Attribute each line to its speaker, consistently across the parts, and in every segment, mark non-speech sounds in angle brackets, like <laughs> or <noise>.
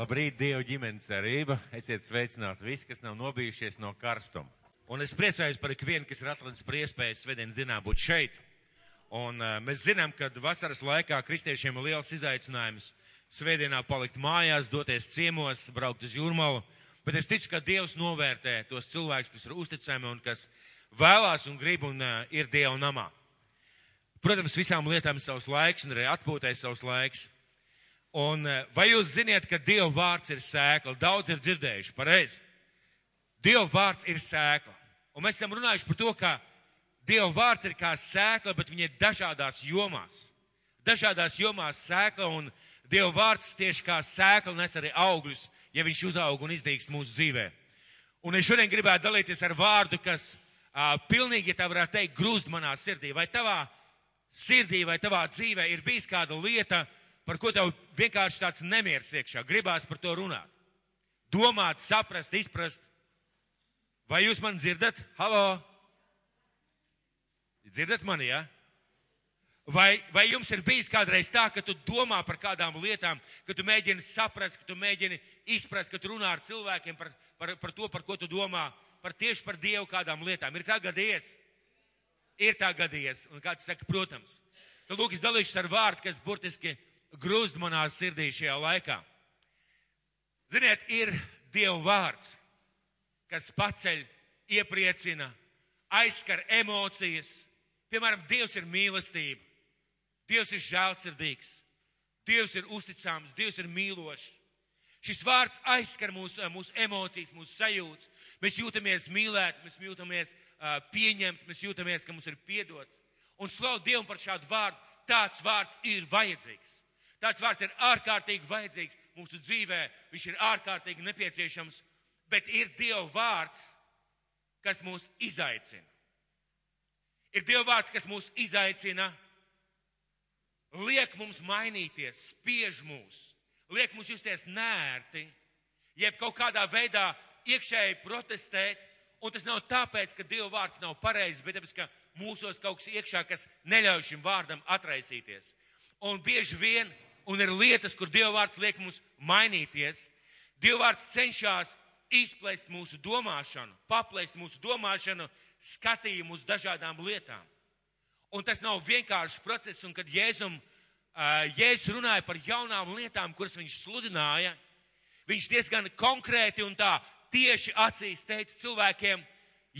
Speaker 1: Labrīt, Dieva ģimenes cerība. Esiet sveicināti visi, kas nav nobijušies no karstuma. Un es priecājos par ikvienu, kas ir atradis par iespēju svētdienas dienā būt šeit. Un uh, mēs zinām, ka vasaras laikā kristiešiem ir liels izaicinājums svētdienā palikt mājās, doties ciemos, braukt uz jūrmalu. Bet es ticu, ka Dievs novērtē tos cilvēkus, kas ir uzticami un kas vēlās un grib un uh, ir Dieva namā. Protams, visām lietām ir savs laiks un arī atpūtai savs laiks. Un eh, vai jūs ziniet, ka Dieva vārds ir sēkla? Daudz ir dzirdējuši, pareizi. Dieva vārds ir sēkla. Un mēs esam runājuši par to, ka Dieva vārds ir kā sēkla, bet viņa ir dažādās jomās. Dažādās jomās sēkla un Dieva vārds tieši kā sēkla nes arī augļus, ja viņš uzaug un izdīkst mūsu dzīvē. Un es šodien gribētu dalīties ar vārdu, kas uh, pilnīgi, ja tā varētu teikt, grūst manā sirdī. Vai tavā sirdī vai tavā dzīvē ir bijis kāda lieta, uh, par ko tev vienkārši tāds nemieris iekšā, gribās par to runāt. Domāt, saprast, izprast. Vai jūs man dzirdat? Halo? Dzirdat mani, jā? Ja? Vai, vai jums ir bijis kādreiz tā, ka tu domā par kādām lietām, ka tu mēģini saprast, ka tu mēģini izprast, ka tu runā ar cilvēkiem par, par, par to, par ko tu domā, par tieši par Dievu kādām lietām? Ir tā gadījies? Ir tā gadījies. Un kāds saka, protams. Tad lūk, es dalīšos ar vārdu, kas burtiski grūst manā sirdī šajā laikā. Ziniet, ir Dieva vārds, kas paceļ, iepriecina, aizskar emocijas. Piemēram, Dievs ir mīlestība, Dievs ir žēlsirdīgs, Dievs ir uzticams, Dievs ir mīlošs. Šis vārds aizskar mūsu, mūsu emocijas, mūsu sajūtas. Mēs jūtamies mīlēti, mēs jūtamies uh, pieņemti, mēs jūtamies, ka mums ir piedots. Un slavu Dievu par šādu vārdu. Tāds vārds ir vajadzīgs. Tāds vārds ir ārkārtīgi vajadzīgs mūsu dzīvē, viņš ir ārkārtīgi nepieciešams, bet ir Dieva vārds, kas mūs izaicina. Ir Dieva vārds, kas mūs izaicina, liek mums mainīties, spiež mūs, liek mums justies nērti, jeb kaut kādā veidā iekšēji protestēt, un tas nav tāpēc, ka Dieva vārds nav pareizs, bet tāpēc, ka mūsos kaut kas iekšā, kas neļauj šim vārdam atraisīties. Un bieži vien un ir lietas, kur Dievvvārds liek mums mainīties. Dievvvārds cenšas izplēst mūsu domāšanu, paplēst mūsu domāšanu, skatījumu uz dažādām lietām. Un tas nav vienkāršs process, un kad Jēzum, Jēzus runāja par jaunām lietām, kuras viņš sludināja, viņš diezgan konkrēti un tā tieši acīs teica cilvēkiem,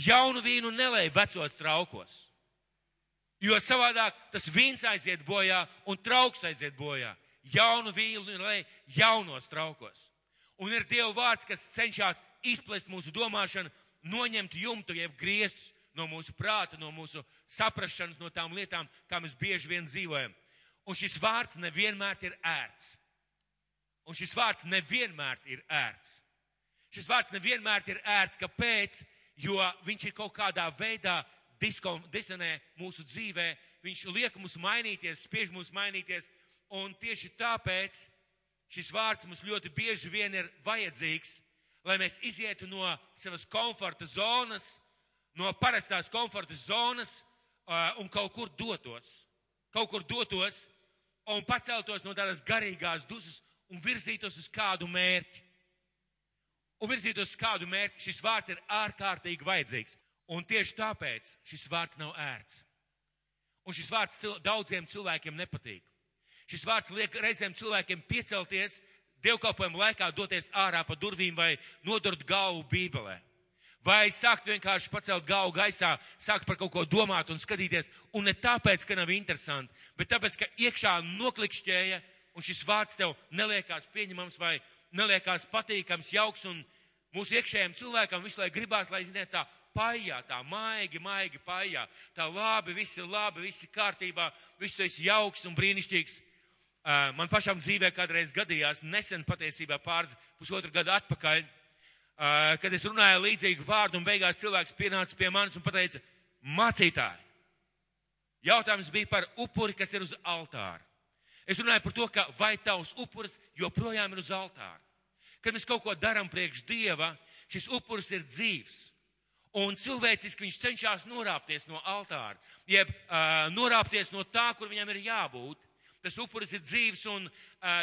Speaker 1: jaunu vīnu nelēj vecos traukos. Jo savādāk tas vīns aiziet bojā un trauks aiziet bojā jaunu vīlu, lai jaunos traukos. Un ir Dieva vārds, kas cenšas izplest mūsu domāšanu, noņemt jumtu, jeb griestus no mūsu prāta, no mūsu saprašanas, no tām lietām, kā mēs bieži vien dzīvojam. Un šis vārds nevienmēr ir ērts. Un šis vārds nevienmēr ir ērts. Šis vārds nevienmēr ir ērts. Kāpēc? Jo viņš ir kaut kādā veidā disonē mūsu dzīvē. Viņš liek mums mainīties, spiež mums mainīties, Un tieši tāpēc šis vārds mums ļoti bieži vien ir vajadzīgs, lai mēs izietu no savas komforta zonas, no parastās komforta zonas un kaut kur dotos. Kaut kur dotos un paceltos no tādas garīgās dusmas un virzītos uz kādu mērķi. Un virzītos uz kādu mērķi. Šis vārds ir ārkārtīgi vajadzīgs. Un tieši tāpēc šis vārds nav ērts. Un šis vārds cil daudziem cilvēkiem nepatīk. Šis vārds liek reizēm cilvēkiem piecelties, dievkalpojumu laikā doties ārā pa durvīm vai nodurt galvu bībelē. Vai sākt vienkārši pacelt galvu gaisā, sākt par kaut ko domāt un skatīties. Un ne tāpēc, ka nav interesanti, bet tāpēc, ka iekšā noklikšķēja un šis vārds tev neliekās pieņemams vai neliekās patīkams, jauks un mūsu iekšējiem cilvēkam visu laiku gribās, lai, ziniet, tā paijā, tā maigi, maigi paijā, tā labi, viss ir labi, viss ir kārtībā, viss tu esi jauks un brīnišķīgs. Man pašam dzīvē kādreiz gadījās, nesen patiesībā pāris pusotru gadu atpakaļ, kad es runāju līdzīgu vārdu un beigās cilvēks pienāca pie manis un pateica, mācītāji, jautājums bija par upuri, kas ir uz altāra. Es runāju par to, ka vai tavs upuris joprojām ir uz altāra. Kad mēs kaut ko darām priekš Dieva, šis upuris ir dzīvs. Un cilvēciski viņš cenšas norāpties no altāra, jeb uh, norāpties no tā, kur viņam ir jābūt. Tas upuris ir dzīves, un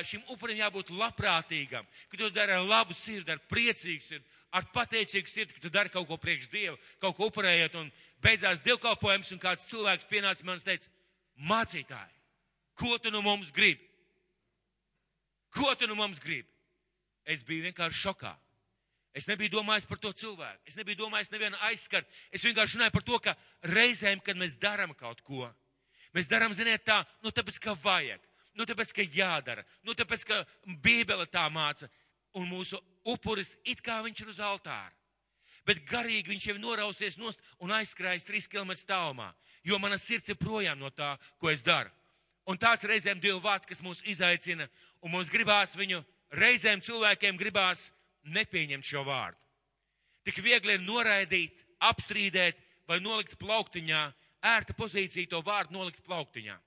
Speaker 1: šim upurim jābūt labprātīgam, ka tu dari ar labu sirdi, ar priecīgu sirdi, ar pateicīgu sirdi, ka tu dari kaut ko priekš Dievu, kaut ko upurējot, un beidzās dievkalpojums, un kāds cilvēks pienāca man un teica, mācītāji, ko tu no mums gribi? Ko tu no mums gribi? Es biju vienkārši šokā. Es nebiju domājis par to cilvēku. Es nebiju domājis nevienu aizskart. Es vienkārši runāju par to, ka reizēm, kad mēs darām kaut ko, mēs darām, ziniet, tā, nu tāpēc, ka vajag, nu tāpēc, ka jādara, nu tāpēc, ka Bībele tā māca, un mūsu upuris it kā viņš ir uz altāra. Bet garīgi viņš jau norausies nost un aizskrājis trīs km tālumā, jo mana sirds ir projām no tā, ko es daru. Un tāds reizēm Dieva vārds, kas mūs izaicina, un mums gribās viņu, reizēm cilvēkiem gribās nepieņemt šo vārdu. Tik viegli ir noraidīt, apstrīdēt vai nolikt plauktiņā, ērta pozīcija to vārdu nolikt plauktiņā.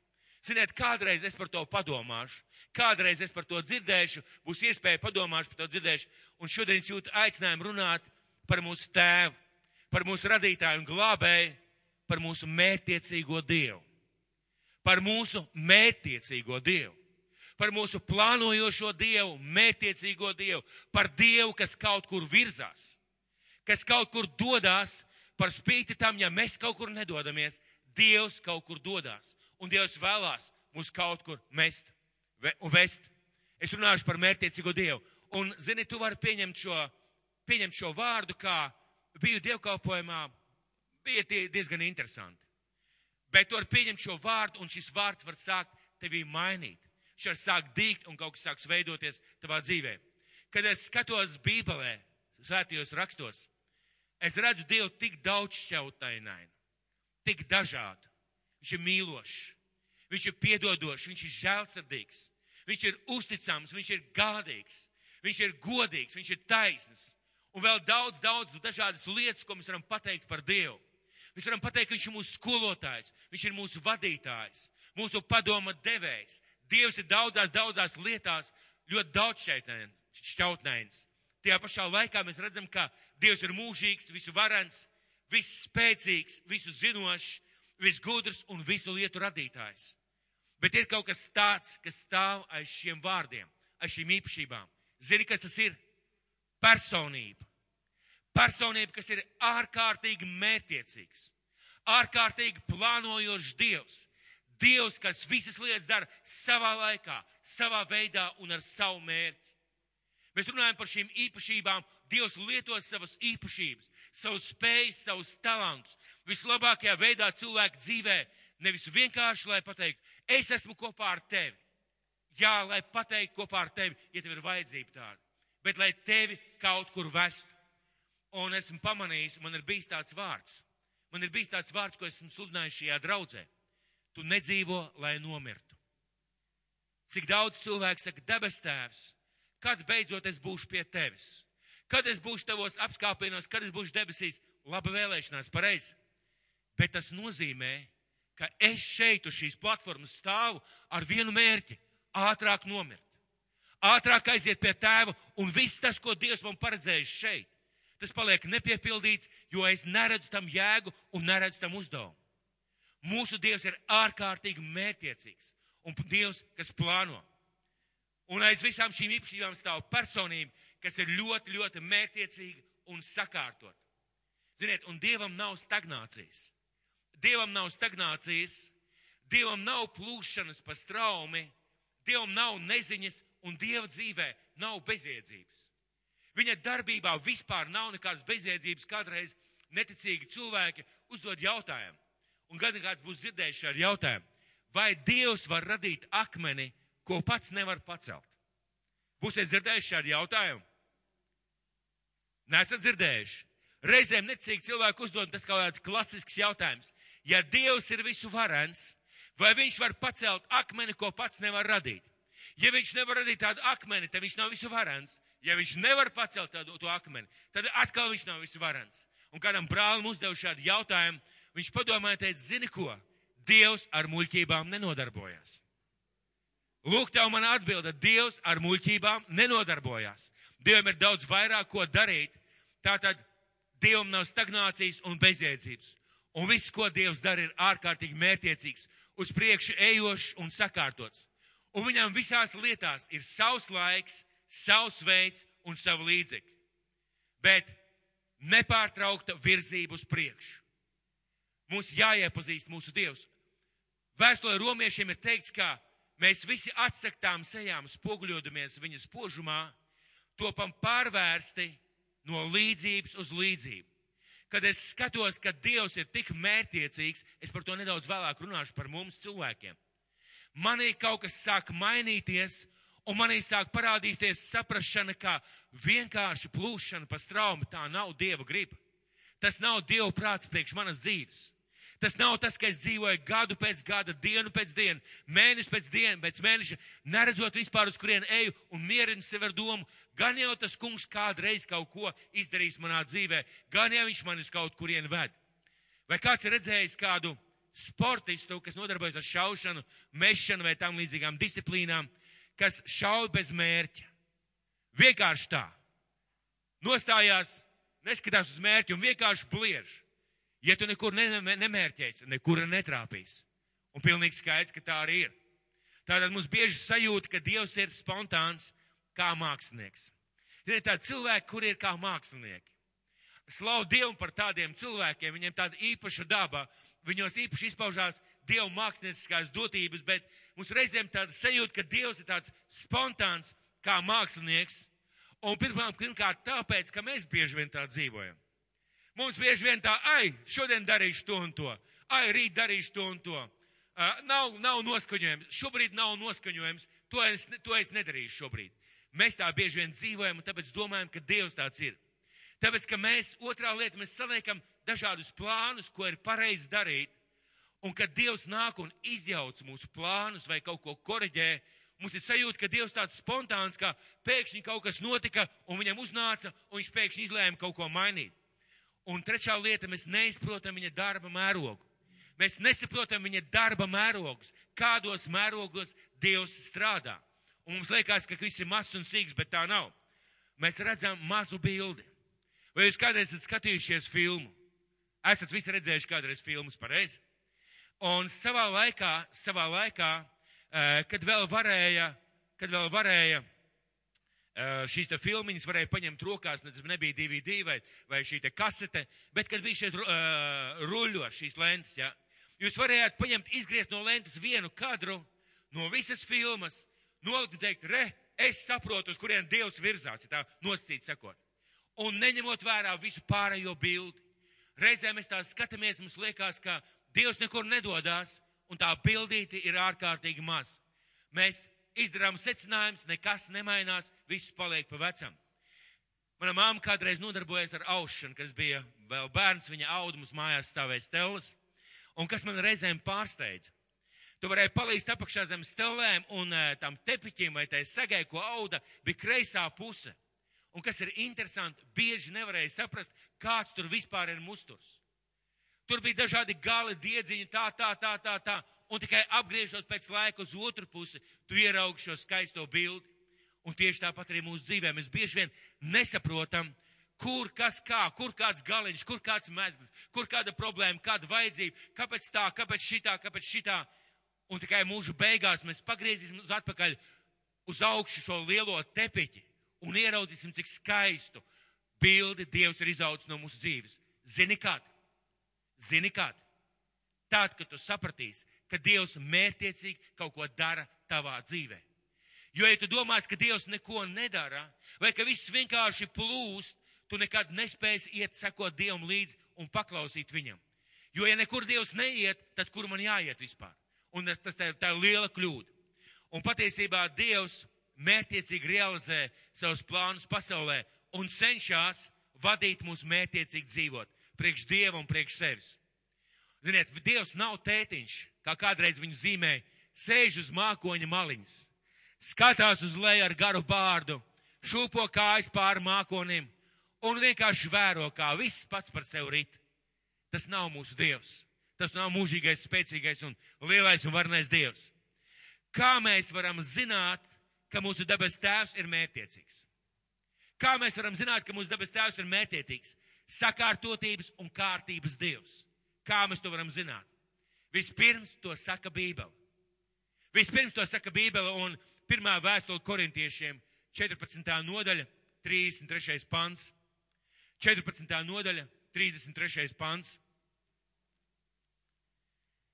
Speaker 1: Ziniet, kādreiz es par to padomāšu, kādreiz es par to dzirdēšu, būs iespēja padomāšu par to dzirdēšu, un šodien jūtu aicinājumu runāt par mūsu tēvu, par mūsu radītāju un glābēju, par mūsu mērtiecīgo Dievu. Par mūsu mērtiecīgo Dievu par mūsu plānojošo Dievu, mērtiecīgo Dievu, par Dievu, kas kaut kur virzās, kas kaut kur dodas, par spīti tam, ja mēs kaut kur nedodamies, Dievs kaut kur dodas, un Dievs vēlās mūs kaut kur mest un vest. Es runāšu par mērtiecīgo Dievu, un, zini, tu vari pieņemt šo, pieņemt šo vārdu, kā biju dievkalpojumā, bija diezgan interesanti. Bet tu vari pieņemt šo vārdu, un šis vārds var sākt tevi mainīt viņš var sākt dīgt un kaut kas sāks veidoties tavā dzīvē. Kad es skatos Bībelē, svētajos rakstos, es redzu Dievu tik daudz šķautainainu, tik dažādu. Viņš ir mīlošs, viņš ir piedodošs, viņš ir žēlsirdīgs, viņš ir uzticams, viņš ir gādīgs, viņš ir godīgs, viņš ir taisns. Un vēl daudz, daudz dažādas lietas, ko mēs varam pateikt par Dievu. Mēs varam pateikt, ka viņš ir mūsu skolotājs, viņš ir mūsu vadītājs, mūsu padoma devējs, Dievs ir daudzās, daudzās lietās ļoti daudz šķautnēns. Tajā pašā laikā mēs redzam, ka Dievs ir mūžīgs, visu varens, viss spēcīgs, visu zinošs, viss gudrs un visu lietu radītājs. Bet ir kaut kas tāds, kas stāv aiz šiem vārdiem, aiz šīm īpašībām. Zini, kas tas ir? Personība. Personība, kas ir ārkārtīgi mērtiecīgs, ārkārtīgi plānojošs Dievs, Dievs, kas visas lietas dara savā laikā, savā veidā un ar savu mērķi. Mēs runājam par šīm īpašībām. Dievs lieto savas īpašības, savus spējas, savus talantus vislabākajā veidā cilvēku dzīvē. Nevis vienkārši, lai pateiktu, es esmu kopā ar tevi. Jā, lai pateiktu kopā ar tevi, ja tev ir vajadzība tāda. Bet lai tevi kaut kur vestu. Un esmu pamanījis, man ir bijis tāds vārds. Man ir bijis tāds vārds, ko esmu sludinājis šajā draudzē. Tu nedzīvo, lai nomirtu. Cik daudz cilvēku saka, debes tēvs, kad beidzot es būšu pie tevis? Kad es būšu tavos apskāpienos, kad es būšu debesīs? Laba vēlēšanās, pareizi. Bet tas nozīmē, ka es šeit uz šīs platformas stāvu ar vienu mērķi - ātrāk nomirt. Ātrāk aiziet pie tēva un viss tas, ko Dievs man paredzējis šeit, tas paliek nepiepildīts, jo es neredzu tam jēgu un neredzu tam uzdevumu. Mūsu Dievs ir ārkārtīgi mērķiecīgs un Dievs, kas plāno. Un aiz visām šīm īpašībām stāv personība, kas ir ļoti, ļoti mērķiecīga un sakārtot. Ziniet, un Dievam nav stagnācijas. Dievam nav stagnācijas, Dievam nav plūšanas pa straumi, Dievam nav neziņas un Dieva dzīvē nav bezjēdzības. Viņa darbībā vispār nav nekādas bezjēdzības. Kādreiz neticīgi cilvēki uzdod jautājumu, un gada kāds būs dzirdējis ar jautājumu, vai Dievs var radīt akmeni, ko pats nevar pacelt? Būsiet dzirdējuši šādu jautājumu? Nesat dzirdējuši. Reizēm necīgi cilvēki uzdod tas kaut kāds klasisks jautājums. Ja Dievs ir visu varens, vai viņš var pacelt akmeni, ko pats nevar radīt? Ja viņš nevar radīt tādu akmeni, tad viņš nav visu varens. Ja viņš nevar pacelt tādu to akmeni, tad atkal viņš nav visu varens. Un kādam brālim uzdevu šādu jautājumu, viņš padomāja, teica, zini ko, Dievs ar muļķībām nenodarbojas. Lūk, tev man atbilda, Dievs ar muļķībām nenodarbojas. Dievam ir daudz vairāk ko darīt, tātad Dievam nav stagnācijas un bezjēdzības. Un viss, ko Dievs dara, ir ārkārtīgi mērtiecīgs, uz priekšu ejošs un sakārtots. Un viņam visās lietās ir savs laiks, savs veids un savu līdzekļu. Bet nepārtraukta virzība uz priekšu. Mums jāiepazīst mūsu Dievs. Vēstulē romiešiem ir teikts, ka mēs visi atsaktām sejām, spoguļodamies viņa spožumā, topam pārvērsti no līdzības uz līdzību. Kad es skatos, ka Dievs ir tik mērtiecīgs, es par to nedaudz vēlāk runāšu par mums cilvēkiem. Manī kaut kas sāk mainīties, un manī sāk parādīties saprašana, ka vienkārši plūšana pa straumu tā nav Dieva griba. Tas nav Dieva prāts priekš manas dzīves. Tas nav tas, ka es dzīvoju gadu pēc gada, dienu pēc dienu, mēnesi pēc dienu, pēc mēneša, neredzot vispār uz kurien eju un mierinu sevi ar domu, gan jau tas kungs kādreiz kaut ko izdarīs manā dzīvē, gan jau viņš mani uz kaut kurien ved. Vai kāds ir redzējis kādu sportistu, kas nodarbojas ar šaušanu, mešanu vai tam līdzīgām disciplīnām, kas šauj bez mērķa? Vienkārši tā. Nostājās, neskatās uz mērķi un vienkārši bliež. Ja tu nekur nemērķēsi, nekur netrāpīs. Un pilnīgi skaidrs, ka tā arī ir. Tātad mums bieži sajūta, ka Dievs ir spontāns kā mākslinieks. Ir tādi cilvēki, kuri ir kā mākslinieki. Slavu Dievu par tādiem cilvēkiem, viņiem tāda īpaša daba, viņos īpaši izpaužās Dieva mākslinieckās dotības, bet mums reizēm tāda sajūta, ka Dievs ir tāds spontāns kā mākslinieks. Un pirmkārt, pirmkārt tāpēc, ka mēs bieži vien tā dzīvojam. Mums bieži vien tā, ai, šodien darīšu to un to, ai, rīt darīšu to un to. Uh, nav, nav noskaņojums, šobrīd nav noskaņojums, to es, to es nedarīšu šobrīd. Mēs tā bieži vien dzīvojam un tāpēc domājam, ka Dievs tāds ir. Tāpēc, ka mēs, otrā lieta, mēs saliekam dažādus plānus, ko ir pareizi darīt, un kad Dievs nāk un izjauc mūsu plānus vai kaut ko koriģē, mums ir sajūta, ka Dievs tāds spontāns, ka pēkšņi kaut kas notika un viņam uznāca un viņš pēkšņi izlēma kaut ko mainīt. Un trešā lieta, mēs neizprotam viņa darba mērogu. Mēs nesaprotam viņa darba mērogus, kādos mērogos Dievs strādā. Un mums liekas, ka viss ir mazs un sīgs, bet tā nav. Mēs redzam mazu bildi. Vai jūs kādreiz esat skatījušies filmu? Esat visi redzējuši kādreiz filmas pareizi? Un savā laikā, savā laikā, eh, kad vēl varēja, kad vēl varēja šīs te filmiņas varēja paņemt rokās, nebija DVD vai, vai šī te kasete, bet kad bija šeit uh, ruļos šīs lentes, ja, jūs varējāt paņemt, izgriezt no lentes vienu kadru no visas filmas, nolikt un teikt, re, es saprotu, uz kurien Dievs virzās, ja tā nosacīt sakot. Un neņemot vērā visu pārējo bildi. Reizēm mēs tā skatāmies, mums liekas, ka Dievs nekur nedodās, un tā bildīte ir ārkārtīgi maz. Mēs izdarām secinājumus, nekas nemainās, viss paliek pa vecam. Mana māma kādreiz nodarbojas ar aušanu, kad es biju vēl bērns, viņa audumus mājās stāvēja stēlis, un kas man reizēm pārsteidza. Tu varēji palīst apakšā zem stelvēm un uh, tam tepiķim vai tai sagai, ko auda, bija kreisā puse. Un kas ir interesanti, bieži nevarēja saprast, kāds tur vispār ir musturs. Tur bija dažādi gali, diedziņi, tā, tā, tā, tā, tā un tikai apgriežot pēc laika uz otru pusi, tu ieraugi šo skaisto bildi. Un tieši tāpat arī mūsu dzīvē mēs bieži vien nesaprotam, kur kas kā, kur kāds galiņš, kur kāds mezgls, kur kāda problēma, kāda vajadzība, kāpēc tā, kāpēc šitā, kāpēc šitā. Un tikai mūžu beigās mēs pagriezīsim uz atpakaļ uz augšu šo lielo tepiķi un ieraudzīsim, cik skaistu bildi Dievs ir izaudzis no mūsu dzīves. Zini kad? Zini kad? Tad, kad tu sapratīsi, ka Dievs mērtiecīgi kaut ko dara tavā dzīvē. Jo, ja tu domās, ka Dievs neko nedara, vai ka viss vienkārši plūst, tu nekad nespēsi iet sekot Dievam līdzi un paklausīt viņam. Jo, ja nekur Dievs neiet, tad kur man jāiet vispār? Un tas, tas tā, tā ir liela kļūda. Un patiesībā Dievs mērtiecīgi realizē savus plānus pasaulē un cenšas vadīt mūs mērtiecīgi dzīvot priekš Dieva un priekš sevis. Ziniet, Dievs nav tētiņš, kā kādreiz viņu zīmēja, sēž uz mākoņa maliņas, skatās uz leju ar garu bārdu, šūpo kājas pāri mākonim un vienkārši vēro, kā viss pats par sevi rit. Tas nav mūsu Dievs. Tas nav mūžīgais, spēcīgais un lielais un varnais Dievs. Kā mēs varam zināt, ka mūsu debes tēvs ir mērķiecīgs? Kā mēs varam zināt, ka mūsu debes tēvs ir mērķiecīgs? Sakārtotības un kārtības Dievs. Kā mēs to varam zināt? Vispirms to saka Bībele. Vispirms to saka Bībele un pirmā vēstule korintiešiem 14. nodaļa, 33. pants. 14. nodaļa, 33. pants.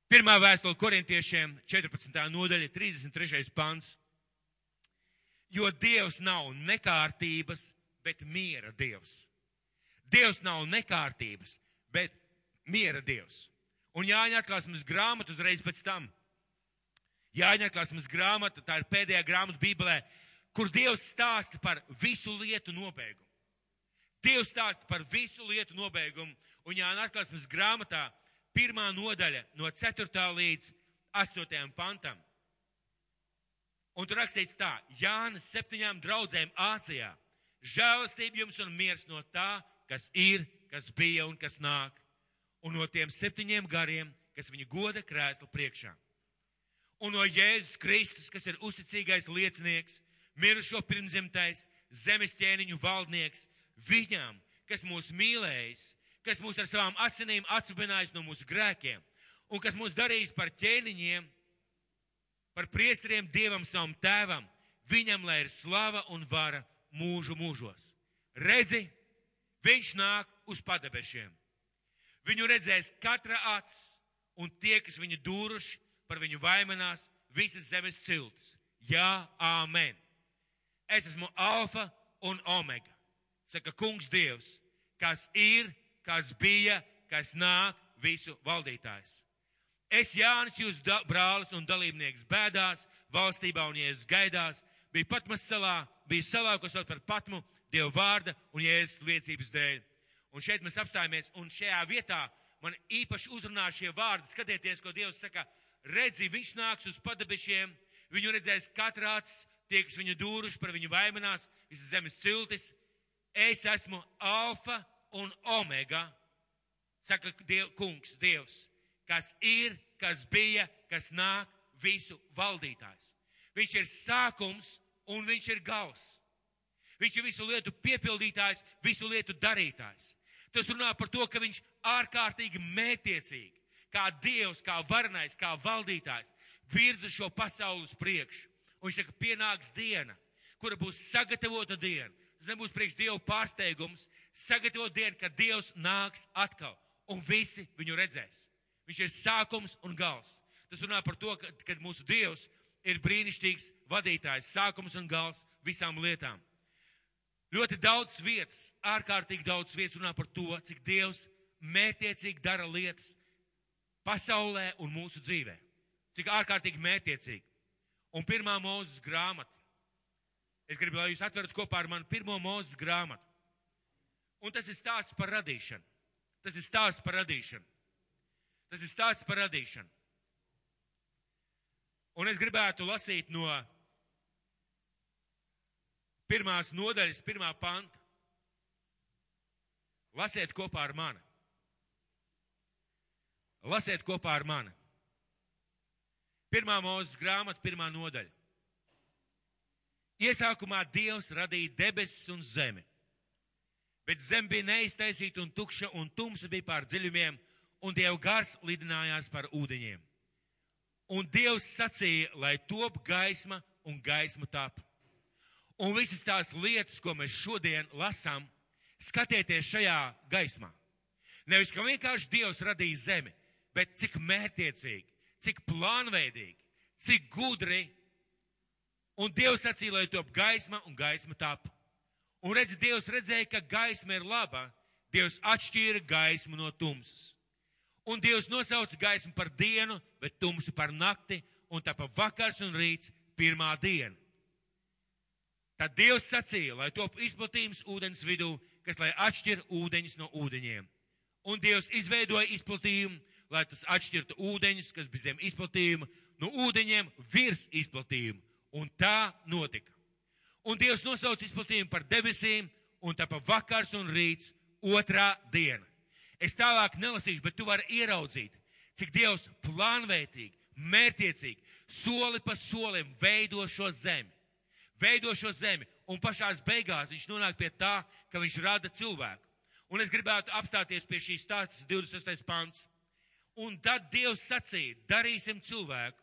Speaker 1: Pirmā vēstule korintiešiem 14. nodaļa, 33. pants. Jo Dievs nav nekārtības, bet miera Dievs. Dievs nav nekārtības, bet miera Dievs. Un Jāņa atklāsmes grāmatu uzreiz pēc tam. Jāņa atklāsmes grāmata, tā ir pēdējā grāmata Bībelē, kur Dievs stāsta par visu lietu nobeigumu. Dievs stāsta par visu lietu nobeigumu, un Jāņa atklāsmes grāmatā pirmā nodaļa no 4. līdz 8. pantam. Un tur rakstīts tā, Jānis septiņām draudzēm Āzijā. Žēlastība jums un miers no tā, kas ir, kas bija un kas nāk. Un no tiem septiņiem gariem, kas viņa goda krēsla priekšā. Un no Jēzus Kristus, kas ir uzticīgais liecinieks, mirušo pirmzemtais, zemes ķēniņu valdnieks, viņām, kas mūs mīlējis, kas mūs ar savām asinīm atsubinājis no mūsu grēkiem un kas mūs darījis par ķēniņiem, par priestriem Dievam savam tēvam, viņam lai ir slava un vara mūžu mūžos. Redzi, viņš nāk uz padebešiem. Viņu redzēs katra acs, un tie, kas viņu dūruši, par viņu vaimanās visas zemes ciltis. Jā, āmen. Es esmu alfa un omega, saka kungs Dievs, kas ir, kas bija, kas nāk, visu valdītājs. Es, Jānis, jūs brālis un dalībnieks bēdās, valstībā un jēzus gaidās, bija Patmas salā, bija salā, kas sauc par Patmu, Dieva vārda un jēzus liecības dēļ. Un šeit mēs apstājamies, un šajā vietā man īpaši uzrunā šie vārdi. Skatieties, ko Dievs saka, redzi, viņš nāks uz padebešiem, viņu redzēs katrāts, tie, kas viņu dūruši par viņu vaimanās, visas zemes ciltis. Es esmu alfa un omega, saka Diev, kungs, Dievs kas ir, kas bija, kas nāk, visu valdītājs. Viņš ir sākums un viņš ir gals. Viņš ir visu lietu piepildītājs, visu lietu darītājs. Tas runā par to, ka viņš ārkārtīgi mētiecīgi, kā dievs, kā varenais, kā valdītājs, virza šo pasauli uz priekšu. Un viņš saka, pienāks diena, kura būs sagatavota diena. Tas nebūs priekš dievu pārsteigums, sagatavot dienu, kad dievs nāks atkal. Un visi viņu redzēs. Viņš ir sākums un gals. Tas runā par to, ka, ka mūsu Dievs ir brīnišķīgs vadītājs, sākums un gals visām lietām. Ļoti daudz vietas, ārkārtīgi daudz vietas runā par to, cik Dievs mētiecīgi dara lietas pasaulē un mūsu dzīvē. Cik ārkārtīgi mētiecīgi. Un pirmā mūzes grāmata. Es gribu, lai jūs atverat kopā ar mani pirmo mūzes grāmatu. Un tas ir stāsts par radīšanu. Tas ir stāsts par radīšanu. Tas ir stāsts par radīšanu. Un es gribētu lasīt no pirmās nodaļas, pirmā panta. Lasiet kopā ar mani. Lasiet kopā ar mani. Pirmā mūzes grāmata, pirmā nodaļa. Iesākumā Dievs radīja debesis un zemi, bet zeme bija neiztaisīta un tukša, un tumsa bija pār dziļumiem, un Dieva gars lidinājās par ūdeņiem. Un Dievs sacīja, lai top gaisma un gaisma tap. Un visas tās lietas, ko mēs šodien lasām, skatieties šajā gaismā. Nevis, ka vienkārši Dievs radīja zemi, bet cik mērtiecīgi, cik plānveidīgi, cik gudri. Un Dievs sacīja, lai top gaisma un gaisma tap. Un redz, Dievs redzēja, ka gaisma ir laba. Dievs atšķīra gaismu no tumsas. Un Dievs nosauca gaismu par dienu, bet tumsu par nakti, un tāpat vakars un rīts pirmā diena. Tad Dievs sacīja, lai top izplatījums ūdens vidū, kas lai atšķir ūdeņus no ūdeņiem. Un Dievs izveidoja izplatījumu, lai tas atšķirtu ūdeņus, kas bija zem izplatījuma, no ūdeņiem virs izplatījuma. Un tā notika. Un Dievs nosauca izplatījumu par debesīm, un tāpat vakars un rīts otrā diena. Es tālāk nelasīšu, bet tu vari ieraudzīt, cik Dievs plānveitīgi, mērtiecīgi, soli pa solim veido šo zemi. Veido šo zemi, un pašās beigās viņš nonāk pie tā, ka viņš rada cilvēku. Un es gribētu apstāties pie šīs stāstas 26. pants. Un tad Dievs sacīja, darīsim cilvēku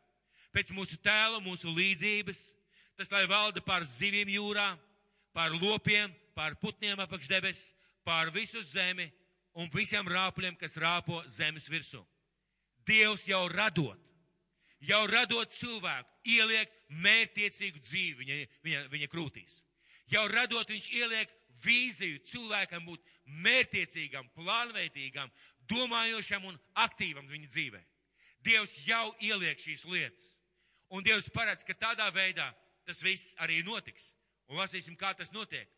Speaker 1: pēc mūsu tēla, mūsu līdzības, tas lai valda pār zivīm jūrā, pār lopiem, pār putniem apakš debes, pār visu zemi un visiem rāpuļiem, kas rāpo zemes virsū. Dievs jau radot, jau radot cilvēku, ieliek mērtiecīgu dzīvi viņa, viņa, viņa krūtīs. Jau radot, viņš ieliek vīziju cilvēkam būt mērtiecīgam, plānveidīgam, domājošam un aktīvam viņa dzīvē. Dievs jau ieliek šīs lietas. Un Dievs paredz, ka tādā veidā tas viss arī notiks. Un lasīsim, kā tas notiek.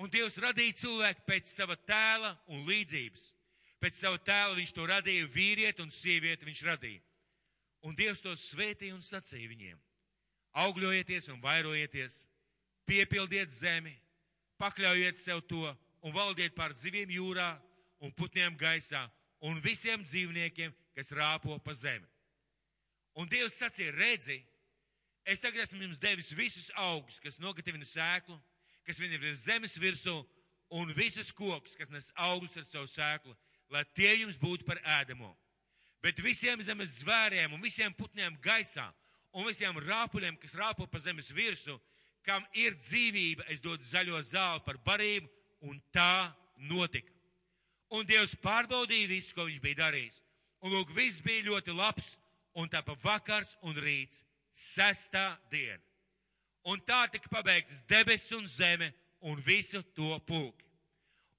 Speaker 1: Un Dievs radīja cilvēku pēc sava tēla un līdzības. Pēc sava tēla viņš to radīja, vīrieti un sievieti viņš radīja. Un Dievs to svētīja un sacīja viņiem. Augļojieties un vairojieties, piepildiet zemi, pakļaujiet sev to un valdiet pār zivīm jūrā un putniem gaisā un visiem dzīvniekiem, kas rāpo pa zemi. Un Dievs sacīja, redzi, es tagad esmu jums devis visus augus, kas nogatavina sēklu, kas vien ir zemes virsū, un visus kokus, kas nes augļus ar savu sēklu, lai tie jums būtu par ēdamo. Bet visiem zemes zvēriem un visiem putniem gaisā un visiem rāpuļiem, kas rāpo pa zemes virsmu, kam ir dzīvība, es dodu zaļo zāli par barību, un tā notika. Un Dievs pārbaudīja visu, ko viņš bija darījis. Un lūk, viss bija ļoti labs, un tā pa vakars un rīts, sestā diena. Un tā tika pabeigtas debesis un zeme un visu to pulki.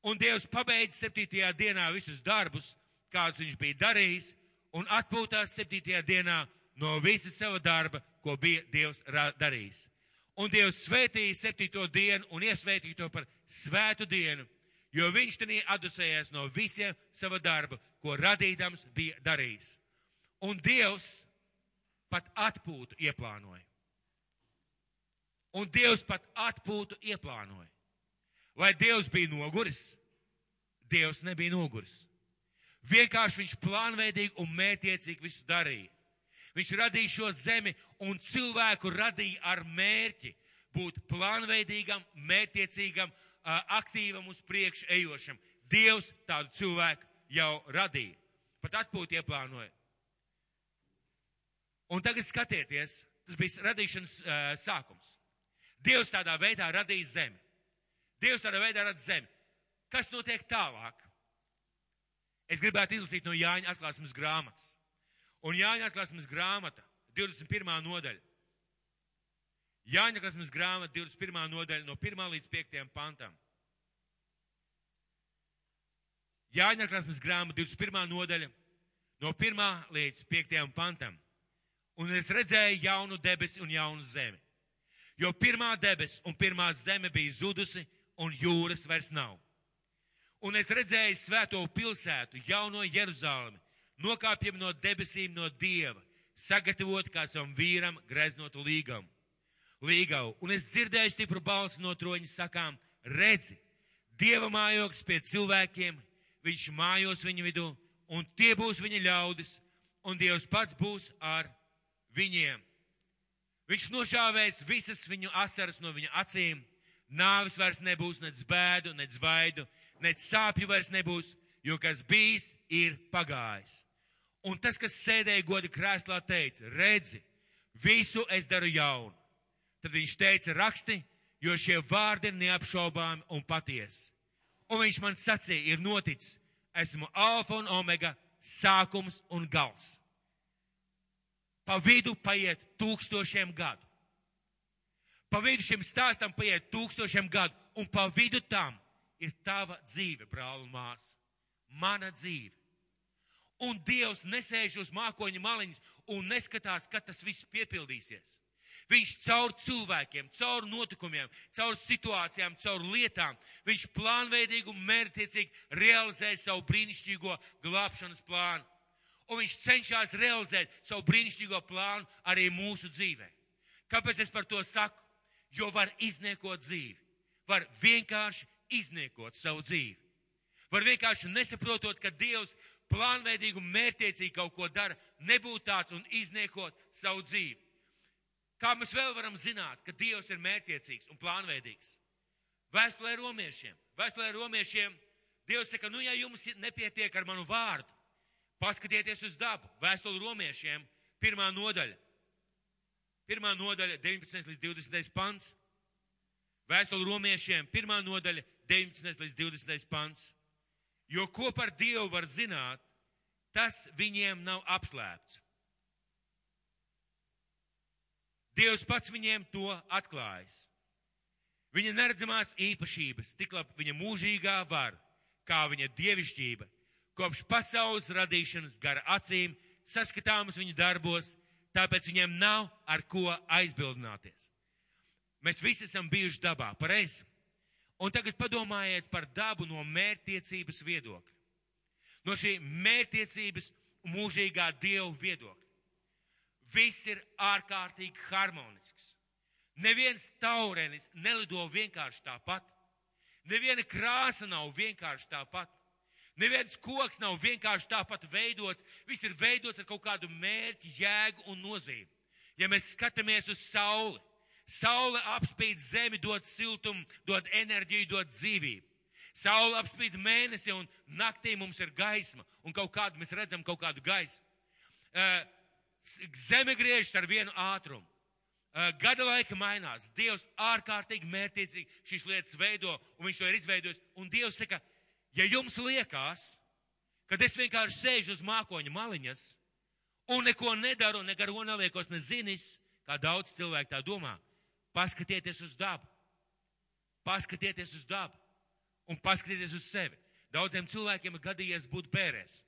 Speaker 1: Un Dievs pabeidza septītajā dienā visus darbus, kādus viņš bija darījis, un atpūtās septītajā dienā no visa sava darba, ko bija Dievs darījis. Un Dievs svētīja septīto dienu un iesvētīja to par svētu dienu, jo viņš tenī atdusējās no visiem sava darba, ko radīdams bija darījis. Un Dievs pat atpūtu ieplānoja. Un Dievs pat atpūtu ieplānoja. Vai Dievs bija noguris? Dievs nebija noguris. Vienkārši viņš plānveidīgi un mērķiecīgi visu darīja. Viņš radīja šo zemi un cilvēku radīja ar mērķi būt plānveidīgam, mērķiecīgam, aktīvam uz priekšu ejošam. Dievs tādu cilvēku jau radīja. Pat atpūtu ieplānoja. Un tagad skatieties, tas bija radīšanas uh, sākums. Dievs tādā veidā radīja zemi. Dievs tādā veidā radīja zemi. Kas notiek tālāk? Es gribētu izlasīt no Jāņa atklāsmes grāmatas. Un Jāņa atklāsmes grāmata, 21. nodaļa. Jāņa atklāsmes grāmata, 21. nodaļa, no 1. līdz 5. pantam. Jāņa atklāsmes grāmata, 21. nodaļa, no 1. līdz 5. pantam. Un es redzēju jaunu debesi un jaunu zemi. Jo pirmā debes un pirmā zeme bija zudusi, un jūras vairs nav. Un es redzēju svēto pilsētu, jauno Jeruzalemi, nokāpjam no debesīm no Dieva, sagatavot kā savam vīram greznotu līgamu. Līgavu. Un es dzirdēju stipru balsi no troņa sakām, redzi, Dieva mājoklis pie cilvēkiem, viņš mājos viņu vidū, un tie būs viņa ļaudis, un Dievs pats būs ar viņiem. Viņš nošāvēs visas viņu asaras no viņa acīm, nāvis vairs nebūs nec bēdu, nec vaidu, nec sāpju vairs nebūs, jo kas bijis, ir pagājis. Un tas, kas sēdēja goda krēslā, teica, redzi, visu es daru jaunu. Tad viņš teica, raksti, jo šie vārdi ir neapšaubāmi un patiesi. Un viņš man sacīja, ir noticis, esmu alfa un omega, sākums un gals. Pa vidu paiet tūkstošiem gadu. Pa vidu šim stāstam paiet tūkstošiem gadu, un pa vidu tam ir tava dzīve, brāl un māsa. Mana dzīve. Un Dievs nesēž uz mākoņa maliņas un neskatās, kad tas viss piepildīsies. Viņš caur cilvēkiem, caur notikumiem, caur situācijām, caur lietām, viņš plānveidīgi un mērķiecīgi realizē savu brīnišķīgo glābšanas plānu. Un viņš cenšas realizēt savu brīnišķīgo plānu arī mūsu dzīvē. Kāpēc es par to saku? Jo var izniekot dzīvi. Var vienkārši izniekot savu dzīvi. Var vienkārši nesaprotot, ka Dievs plānveidīgi un mērķiecīgi kaut ko dara, nebūt tāds un izniekot savu dzīvi. Kā mēs vēl varam zināt, ka Dievs ir mērķiecīgs un plānveidīgs? Vēstulē romiešiem. Vēstulē romiešiem Dievs saka, nu ja jums nepietiek ar manu vārdu, paskatieties uz dabu. Vēstuli romiešiem, pirmā nodaļa. pirmā nodaļa, 19 līdz 20 pants. Vēstuli romiešiem, pirmā nodaļa, 19 līdz 20 pants. Jo ko par Dievu var zināt, tas viņiem nav apslēpts. Dievs pats viņiem to atklājis. Viņa neredzamās īpašības, tik labi viņa mūžīgā var, kā viņa dievišķība, kopš pasaules radīšanas gara acīm, saskatāmas viņa darbos, tāpēc viņiem nav ar ko aizbildināties. Mēs visi esam bijuši dabā, pareizi? Un tagad padomājiet par dabu no mērtiecības viedokļa. No šī mērtiecības mūžīgā dievu viedokļa. Viss ir ārkārtīgi harmonisks. Neviens taurenis nelido vienkārši tāpat. Neviena krāsa nav vienkārši tāpat. Neviens koks nav vienkārši tāpat veidots. Viss ir veidots ar kaut kādu mērķi, jēgu un nozīmi. Ja mēs skatāmies uz sauli, saule apspīd zemi, dod siltumu, dod enerģiju, dod dzīvību. Saule apspīd mēnesi un naktī mums ir gaisma un kaut kādu mēs redzam kaut kādu gaismu. Uh, zeme griežas ar vienu ātrumu. Uh, gada laika mainās. Dievs ārkārtīgi mērķiecīgi šīs lietas veido un viņš to ir izveidojis. Un Dievs saka, ja jums liekas, ka es vienkārši sēžu uz mākoņa maliņas un neko nedaru, ne garo neliekos, ne zinis, kā daudz cilvēku tā domā, paskatieties uz dabu. Paskatieties uz dabu un paskatieties uz sevi. Daudziem cilvēkiem ir gadījies būt bērēs.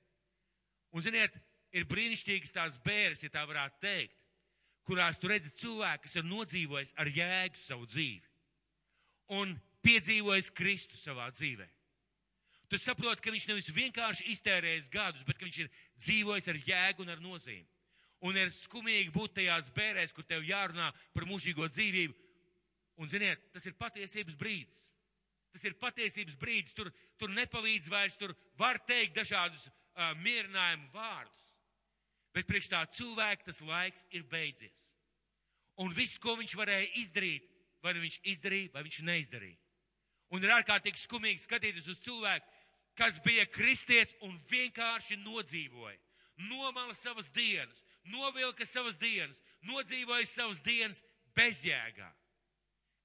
Speaker 1: Un, ziniet, ir brīnišķīgas tās bēres, ja tā varētu teikt, kurās tu redzi cilvēku, kas ir nodzīvojis ar jēgu savu dzīvi un piedzīvojis Kristu savā dzīvē. Tu saproti, ka viņš nevis vienkārši iztērējis gadus, bet ka viņš ir dzīvojis ar jēgu un ar nozīmi. Un ir skumīgi būt tajās bērēs, kur tev jārunā par mūžīgo dzīvību. Un, ziniet, tas ir patiesības brīdis. Tas ir patiesības brīdis. Tur, tur nepalīdz vairs, tur var teikt dažādus uh, mierinājumu vārdus. Bet priekš tā cilvēka tas laiks ir beidzies. Un viss, ko viņš varēja izdarīt, vai nu viņš izdarīja, vai viņš neizdarīja. Un ir ārkārtīgi skumīgi skatīties uz cilvēku, kas bija kristietis un vienkārši nodzīvoja. Nomala savas dienas, novilka savas dienas, nodzīvoja savas dienas bezjēgā.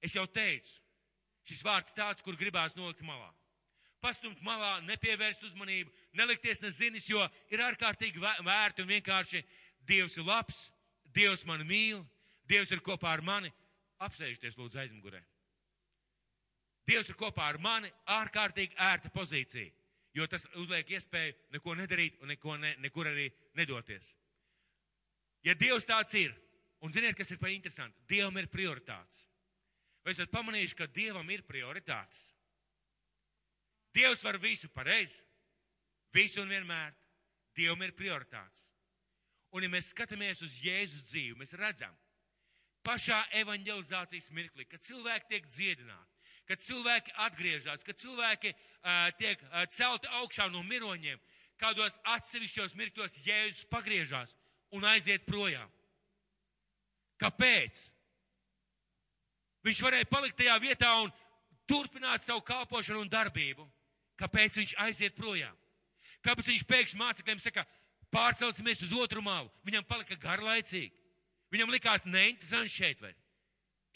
Speaker 1: Es jau teicu, šis vārds tāds, kur gribās nolikt malā. Pastumt malā, nepievērst uzmanību, nelikties nezinis, jo ir ārkārtīgi vērti un vienkārši Dievs ir labs, Dievs mani mīl, Dievs ir kopā ar mani. Apsēžties lūdzu aizmugurē. Dievs ir kopā ar mani, ārkārtīgi ērta pozīcija, jo tas uzliek iespēju neko nedarīt un neko ne, nekur arī nedoties. Ja Dievs tāds ir, un ziniet, kas ir pa interesanti, Dievam ir prioritātes. Vai esat pamanījuši, ka Dievam ir prioritātes? Dievs var visu pareizi, visu un vienmēr. Dievam ir prioritātes. Un ja mēs skatāmies uz Jēzus dzīvi, mēs redzam, pašā evanģelizācijas mirklī, kad cilvēki tiek dziedināti, kad cilvēki atgriežas, kad cilvēki uh, tiek uh, celti augšā no miroņiem, kādos atsevišķos mirkļos Jēzus pagriežās un aiziet projām. Kāpēc? Viņš varēja palikt tajā vietā un turpināt savu kalpošanu un darbību. Kāpēc viņš aiziet projām? Kāpēc viņš pēkšņi mācekļiem saka, pārcelsimies uz otru malu? Viņam palika garlaicīgi. Viņam likās neinteresanti šeit vēl.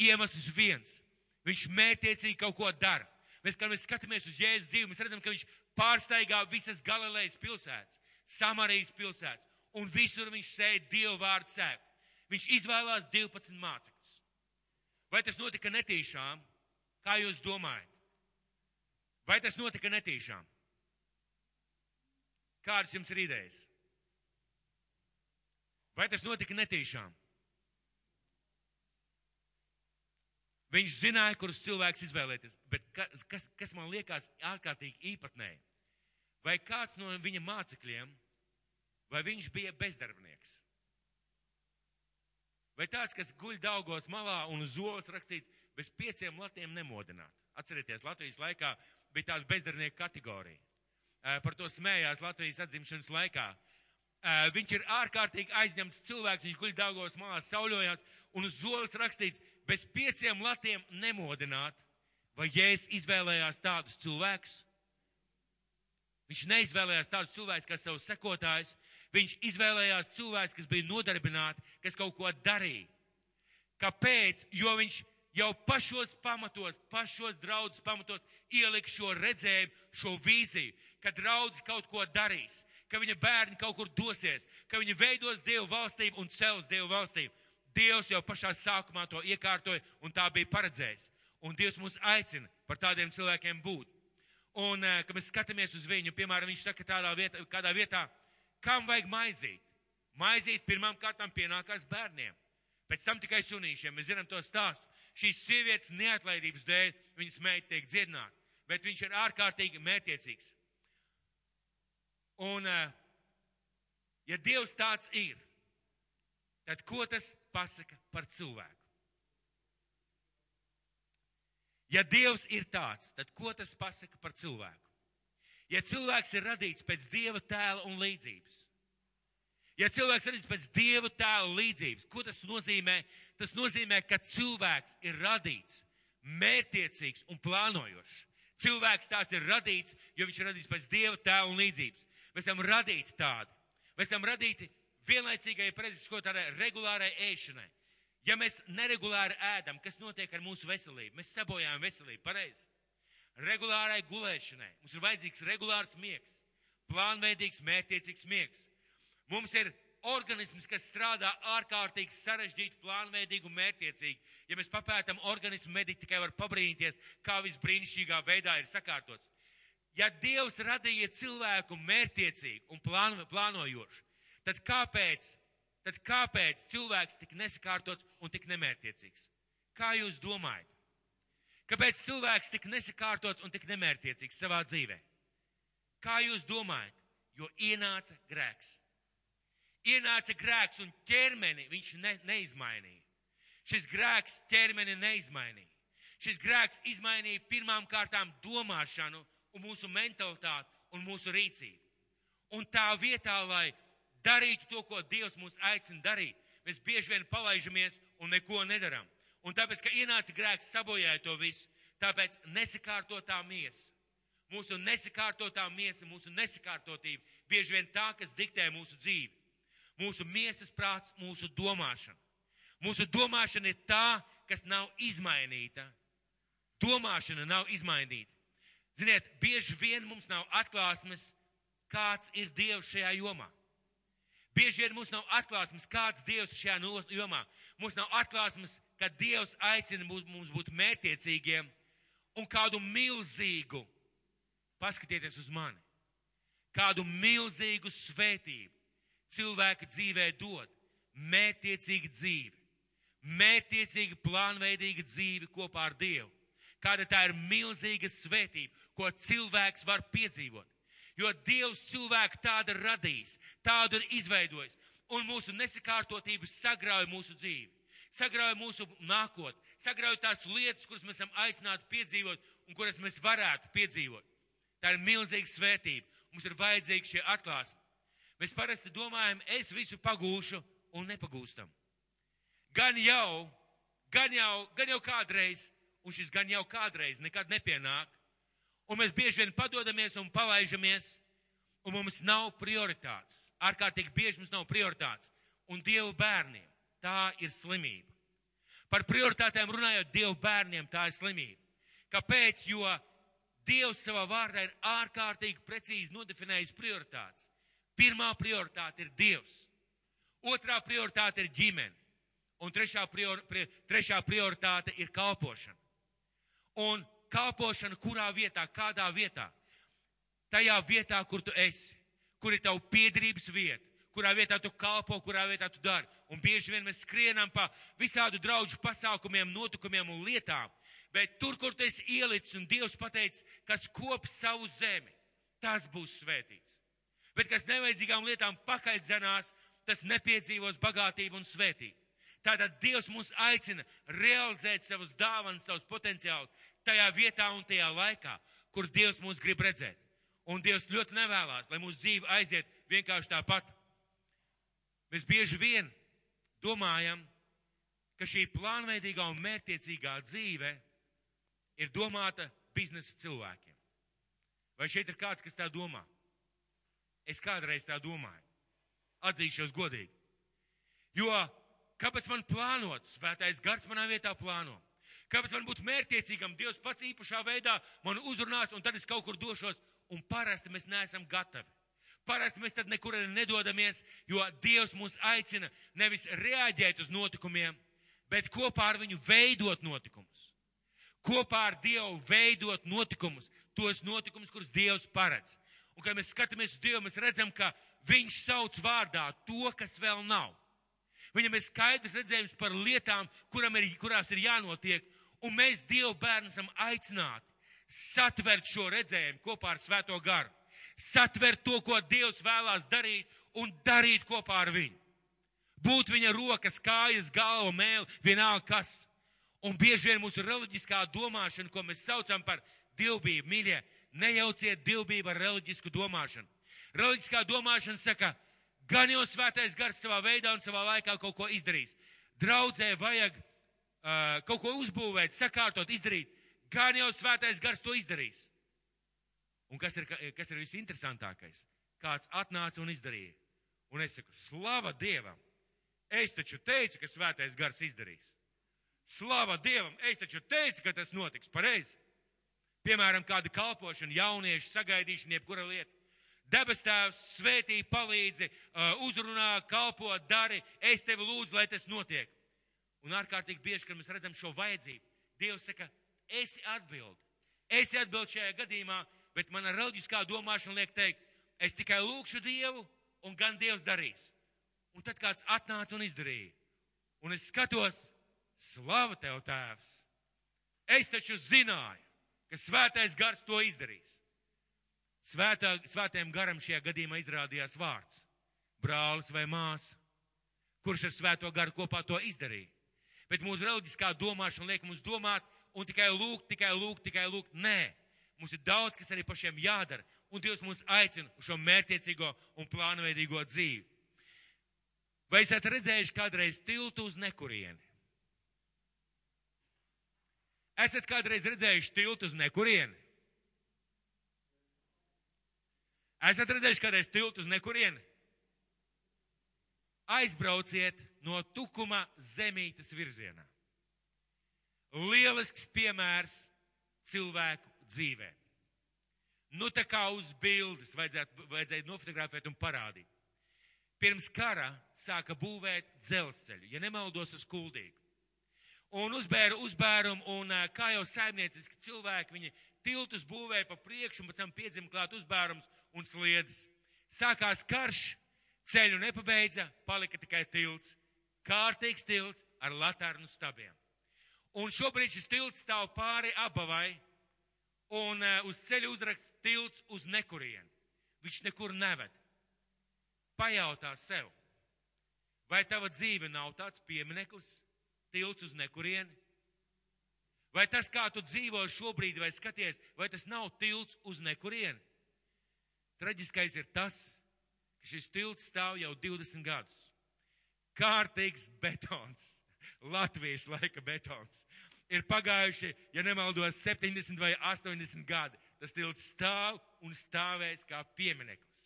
Speaker 1: Iemesls viens. Viņš mērķiecīgi kaut ko dara. Mēs, kad mēs skatāmies uz Jēzus dzīvi, mēs redzam, ka viņš pārsteigā visas Galilejas pilsētas, Samarijas pilsētas, un visur viņš sēž Dievu vārdu sēkt. Viņš izvēlās 12 mācekļus. Vai tas notika netīšām? Kā jūs domājat? Vai tas notika netīšām? Kādas jums ir idejas? Vai tas notika netīšām? Viņš zināja, kurus cilvēks izvēlēties, bet kas, kas, man liekas ārkārtīgi īpatnēji? Vai kāds no viņa mācekļiem, vai viņš bija bezdarbnieks? Vai tāds, kas guļ daugos malā un uz olas rakstīts, bez pieciem latiem nemodināt? Atcerieties, Latvijas laikā bija tāda bezdarbnieka kategorija. Par to smējās Latvijas atzimšanas laikā. Viņš ir ārkārtīgi aizņemts cilvēks, viņš guļ daugos malā, sauļojās, un uz olas rakstīts, bez pieciem latiem nemodināt. Vai Jēzus izvēlējās tādus cilvēkus? Viņš neizvēlējās tādus cilvēkus kā savus sekotājus, viņš izvēlējās cilvēkus, kas bija nodarbināti, kas kaut ko darīja. Kāpēc? Jo viņš jau pašos pamatos, pašos draudzes pamatos ielika šo redzējumu, šo vīziju, ka draudz kaut ko darīs, ka viņa bērni kaut kur dosies, ka viņa veidos Dievu valstību un cels Dievu valstību. Dievs jau pašā sākumā to iekārtoja un tā bija paredzējis. Un Dievs mūs aicina par tādiem cilvēkiem būt. Un, eh, kad mēs skatāmies uz viņu, piemēram, viņš saka tādā vietā, kādā vietā, kam vajag maizīt? Maizīt pirmām kārtām pienākās bērniem, pēc tam tikai sunīšiem. Mēs zinām to stāstu. Šīs sievietes neatlaidības dēļ viņas meita tiek dziedināta, bet viņš ir ārkārtīgi mērķiecīgs. Un, eh, ja Dievs tāds ir, tad ko tas pasaka par cilvēku? Ja Dievs ir tāds, tad ko tas pasaka par cilvēku? Ja cilvēks ir radīts pēc Dieva tēla un līdzības, ja cilvēks ir radīts pēc Dieva tēla un līdzības, ko tas nozīmē? Tas nozīmē, ka cilvēks ir radīts mērtiecīgs un plānojošs. Cilvēks tāds ir radīts, jo viņš ir radīts pēc Dieva tēla un līdzības. Mēs esam radīti tādi. Mēs esam radīti vienlaicīgai, prezisko tādai regulārai ēšanai. Ja mēs neregulāri ēdam, kas notiek ar mūsu veselību? Mēs sabojājam veselību, pareizi. Regulārai gulēšanai. Mums ir vajadzīgs regulārs miegs, plānveidīgs, mērķiecīgs miegs. Mums ir organisms, kas strādā ārkārtīgi sarežģīti, plānveidīgi un mērķiecīgi. Ja mēs papētam organismu, mediķi tikai var pabrīnīties, kā viss brīnišķīgā veidā ir sakārtots. Ja Dievs radīja cilvēku mērķiecīgu un plāno, plānojošu, tad kāpēc, tad kāpēc cilvēks tik nesakārtots un tik nemērķiecīgs? Kā jūs domājat? Kāpēc cilvēks tik nesakārtots un tik nemērķiecīgs savā dzīvē? Kā jūs domājat? Jo ienāca grēks. Ienāca grēks un ķermeni viņš ne, neizmainīja. Šis grēks ķermeni neizmainīja. Šis grēks izmainīja pirmām kārtām domāšanu un mūsu mentalitāti un mūsu rīcību. Un tā vietā, lai darītu to, ko Dievs mūs aicina darīt, mēs bieži vien palaižamies un neko nedaram. Un tāpēc, ka ienāca grēks, sabojāja to visu, tāpēc nesakārtotā miesa. Mūsu nesakārtotā miesa, mūsu nesakārtotība bieži vien tā, kas diktē mūsu dzīvi. Mūsu miesas prāts, mūsu domāšana. Mūsu domāšana ir tā, kas nav izmainīta. Domāšana nav izmainīta. Ziniet, bieži vien mums nav atklāsmes, kāds ir Dievs šajā jomā. Bieži vien mums nav atklāsmes, kāds Dievs šajā jomā. Mums nav atklāsmes, ka Dievs aicina mums būt mērtiecīgiem un kādu milzīgu, paskatieties uz mani, kādu milzīgu svētību cilvēka dzīvē dod. Mērtiecīga dzīve, mērtiecīga, plānveidīga dzīve kopā ar Dievu. Kāda tā ir milzīga svētība, ko cilvēks var piedzīvot. Jo Dievs cilvēku tādu radījis, tādu ir izveidojis. Un mūsu nesakārtotības sagrauj mūsu dzīvi, sagrauj mūsu nākotni, sagrauj tās lietas, kuras mēs esam aicināti piedzīvot un kuras mēs varētu piedzīvot. Tā ir milzīga svētība. Mums ir vajadzīgi šie atklāsmi. Mēs parasti domājam, es visu pagūšu un nepagūstam. Gan jau, gan jau, gan jau kādreiz, un šis gan jau kādreiz nekad nepienāk, Un mēs bieži vien padodamies un palaižamies, un mums nav prioritātes. Ārkārtīgi bieži mums nav prioritātes. Un Dievu bērniem tā ir slimība. Par prioritātēm runājot, Dievu bērniem tā ir slimība. Kāpēc? Jo Dievs savā vārdā ir ārkārtīgi precīzi nodefinējis prioritātes. Pirmā prioritāte ir Dievs. Otrā prioritāte ir ģimene. Un trešā, prior, pri, trešā prioritāte ir kalpošana. Un kalpošana kurā vietā, kādā vietā? Tajā vietā, kur tu esi, kur ir tavu piedrības vieta, kurā vietā tu kalpo, kurā vietā tu dari. Un bieži vien mēs skrienam pa visādu draudžu pasākumiem, notikumiem un lietām, bet tur, kur tu esi ielicis un Dievs pateicis, kas kop savu zemi, tas būs svētīts. Bet kas nevajadzīgām lietām pakaļdzenās, tas nepiedzīvos bagātību un svētību. Tātad Dievs mūs aicina realizēt savus dāvanas, savus potenciālus, tajā vietā un tajā laikā, kur Dievs mūs grib redzēt. Un Dievs ļoti nevēlas, lai mūsu dzīve aiziet vienkārši tāpat. Mēs bieži vien domājam, ka šī plānveidīgā un mērķiecīgā dzīve ir domāta biznesa cilvēkiem. Vai šeit ir kāds, kas tā domā? Es kādreiz tā domāju. Atzīšos godīgi. Jo kāpēc man plānot? Svētais gars manā vietā plāno. Kāpēc man būt mērķiecīgam? Dievs pats īpašā veidā man uzrunās, un tad es kaut kur došos, un parasti mēs neesam gatavi. Parasti mēs tad nekur nedodamies, jo Dievs mūs aicina nevis reaģēt uz notikumiem, bet kopā ar viņu veidot notikumus. Kopā ar Dievu veidot notikumus, tos notikumus, kurus Dievs paredz. Un, kad mēs skatāmies uz Dievu, mēs redzam, ka Viņš sauc vārdā to, kas vēl nav. Viņam ir skaidrs redzējums par lietām, ir, kurās ir jānotiek, un mēs Dievu bērnu esam aicināti satvert šo redzējumu kopā ar Svēto garu. Satvert to, ko Dievs vēlās darīt, un darīt kopā ar viņu. Būt viņa rokas, kājas, galva, mēli, vienalga kas. Un bieži vien mūsu reliģiskā domāšana, ko mēs saucam par dievbijību, mīļie, Nejauciet divbību ar reliģisku domāšanu. Reliģiskā domāšana saka, gan jau svētais gars savā veidā un savā laikā kaut ko izdarīs. Draudzē vajag kaut ko uzbūvēt, sakārtot, izdarīt. Gan jau svētais gars to izdarīs. Un kas ir, kas ir visinteresantākais? Kāds atnāca un izdarīja. Un es saku, slava Dievam! Es taču teicu, ka svētais gars izdarīs. Slava Dievam! Es taču teicu, ka tas notiks pareizi. Piemēram, kāda kalpošana, jauniešu sagaidīšana, jebkura lieta. Debes tēvs svētī, palīdzi, uh, uzrunā, kalpo, dari, es tevi lūdzu, lai tas notiek. Un ārkārtīgi bieži, kad mēs redzam šo vajadzību, Dievs saka, esi atbild. Esi atbild šajā gadījumā, bet mana reliģiskā domāšana liek teikt, es tikai lūkšu Dievu, un gan Dievs darīs. Un tad kāds atnāca un izdarīja. Un es skatos, slava tev, tēvs! Es taču zināju, ka svētais gars to izdarīs. Svētā, svētajam garam šajā gadījumā izrādījās vārds - brālis vai māsa, kurš ar svēto garu kopā to izdarīja. Bet mūsu reliģiskā domāšana liek mums domāt un tikai lūgt, tikai lūgt, tikai lūgt. Nē, mums ir daudz, kas arī pašiem jādara, un Dievs mūs aicina uz šo mērķiecīgo un plānveidīgo dzīvi. Vai esat redzējuši kādreiz tiltu uz nekurieni? Esat kādreiz redzējuši tiltu uz nekurieni? Esat redzējuši kādreiz tiltu uz nekurieni? Aizbrauciet no tukuma zemītes virzienā. Lielisks piemērs cilvēku dzīvē. Nu, tā kā uz bildes vajadzēja nofotografēt un parādīt. Pirms kara sāka būvēt dzelzceļu, ja nemaldos uz kuldīgu un uzbēra uzbērumu, un kā jau saimnieciski cilvēki, viņi tiltus būvēja pa priekšu, un pēc tam piedzima klāt uzbērums un sliedas. Sākās karš, ceļu nepabeidza, palika tikai tilts. Kārtīgs tilts ar latarnu stabiem. Un šobrīd šis tilts stāv pāri abavai, un uh, uz ceļa uzraksts tilts uz nekurienu. Viņš nekur neved. Pajautā sev, vai tava dzīve nav tāds piemineklis, tilts uz nekurieni? Vai tas, kā tu dzīvo šobrīd, vai skaties, vai tas nav tilts uz nekurieni? Traģiskais ir tas, šis tilts stāv jau 20 gadus. Kārtīgs betons, <laughs> Latvijas laika betons. Ir pagājuši, ja nemaldos, 70 vai 80 gadi. Tas tilts stāv un stāvēs kā piemineklis.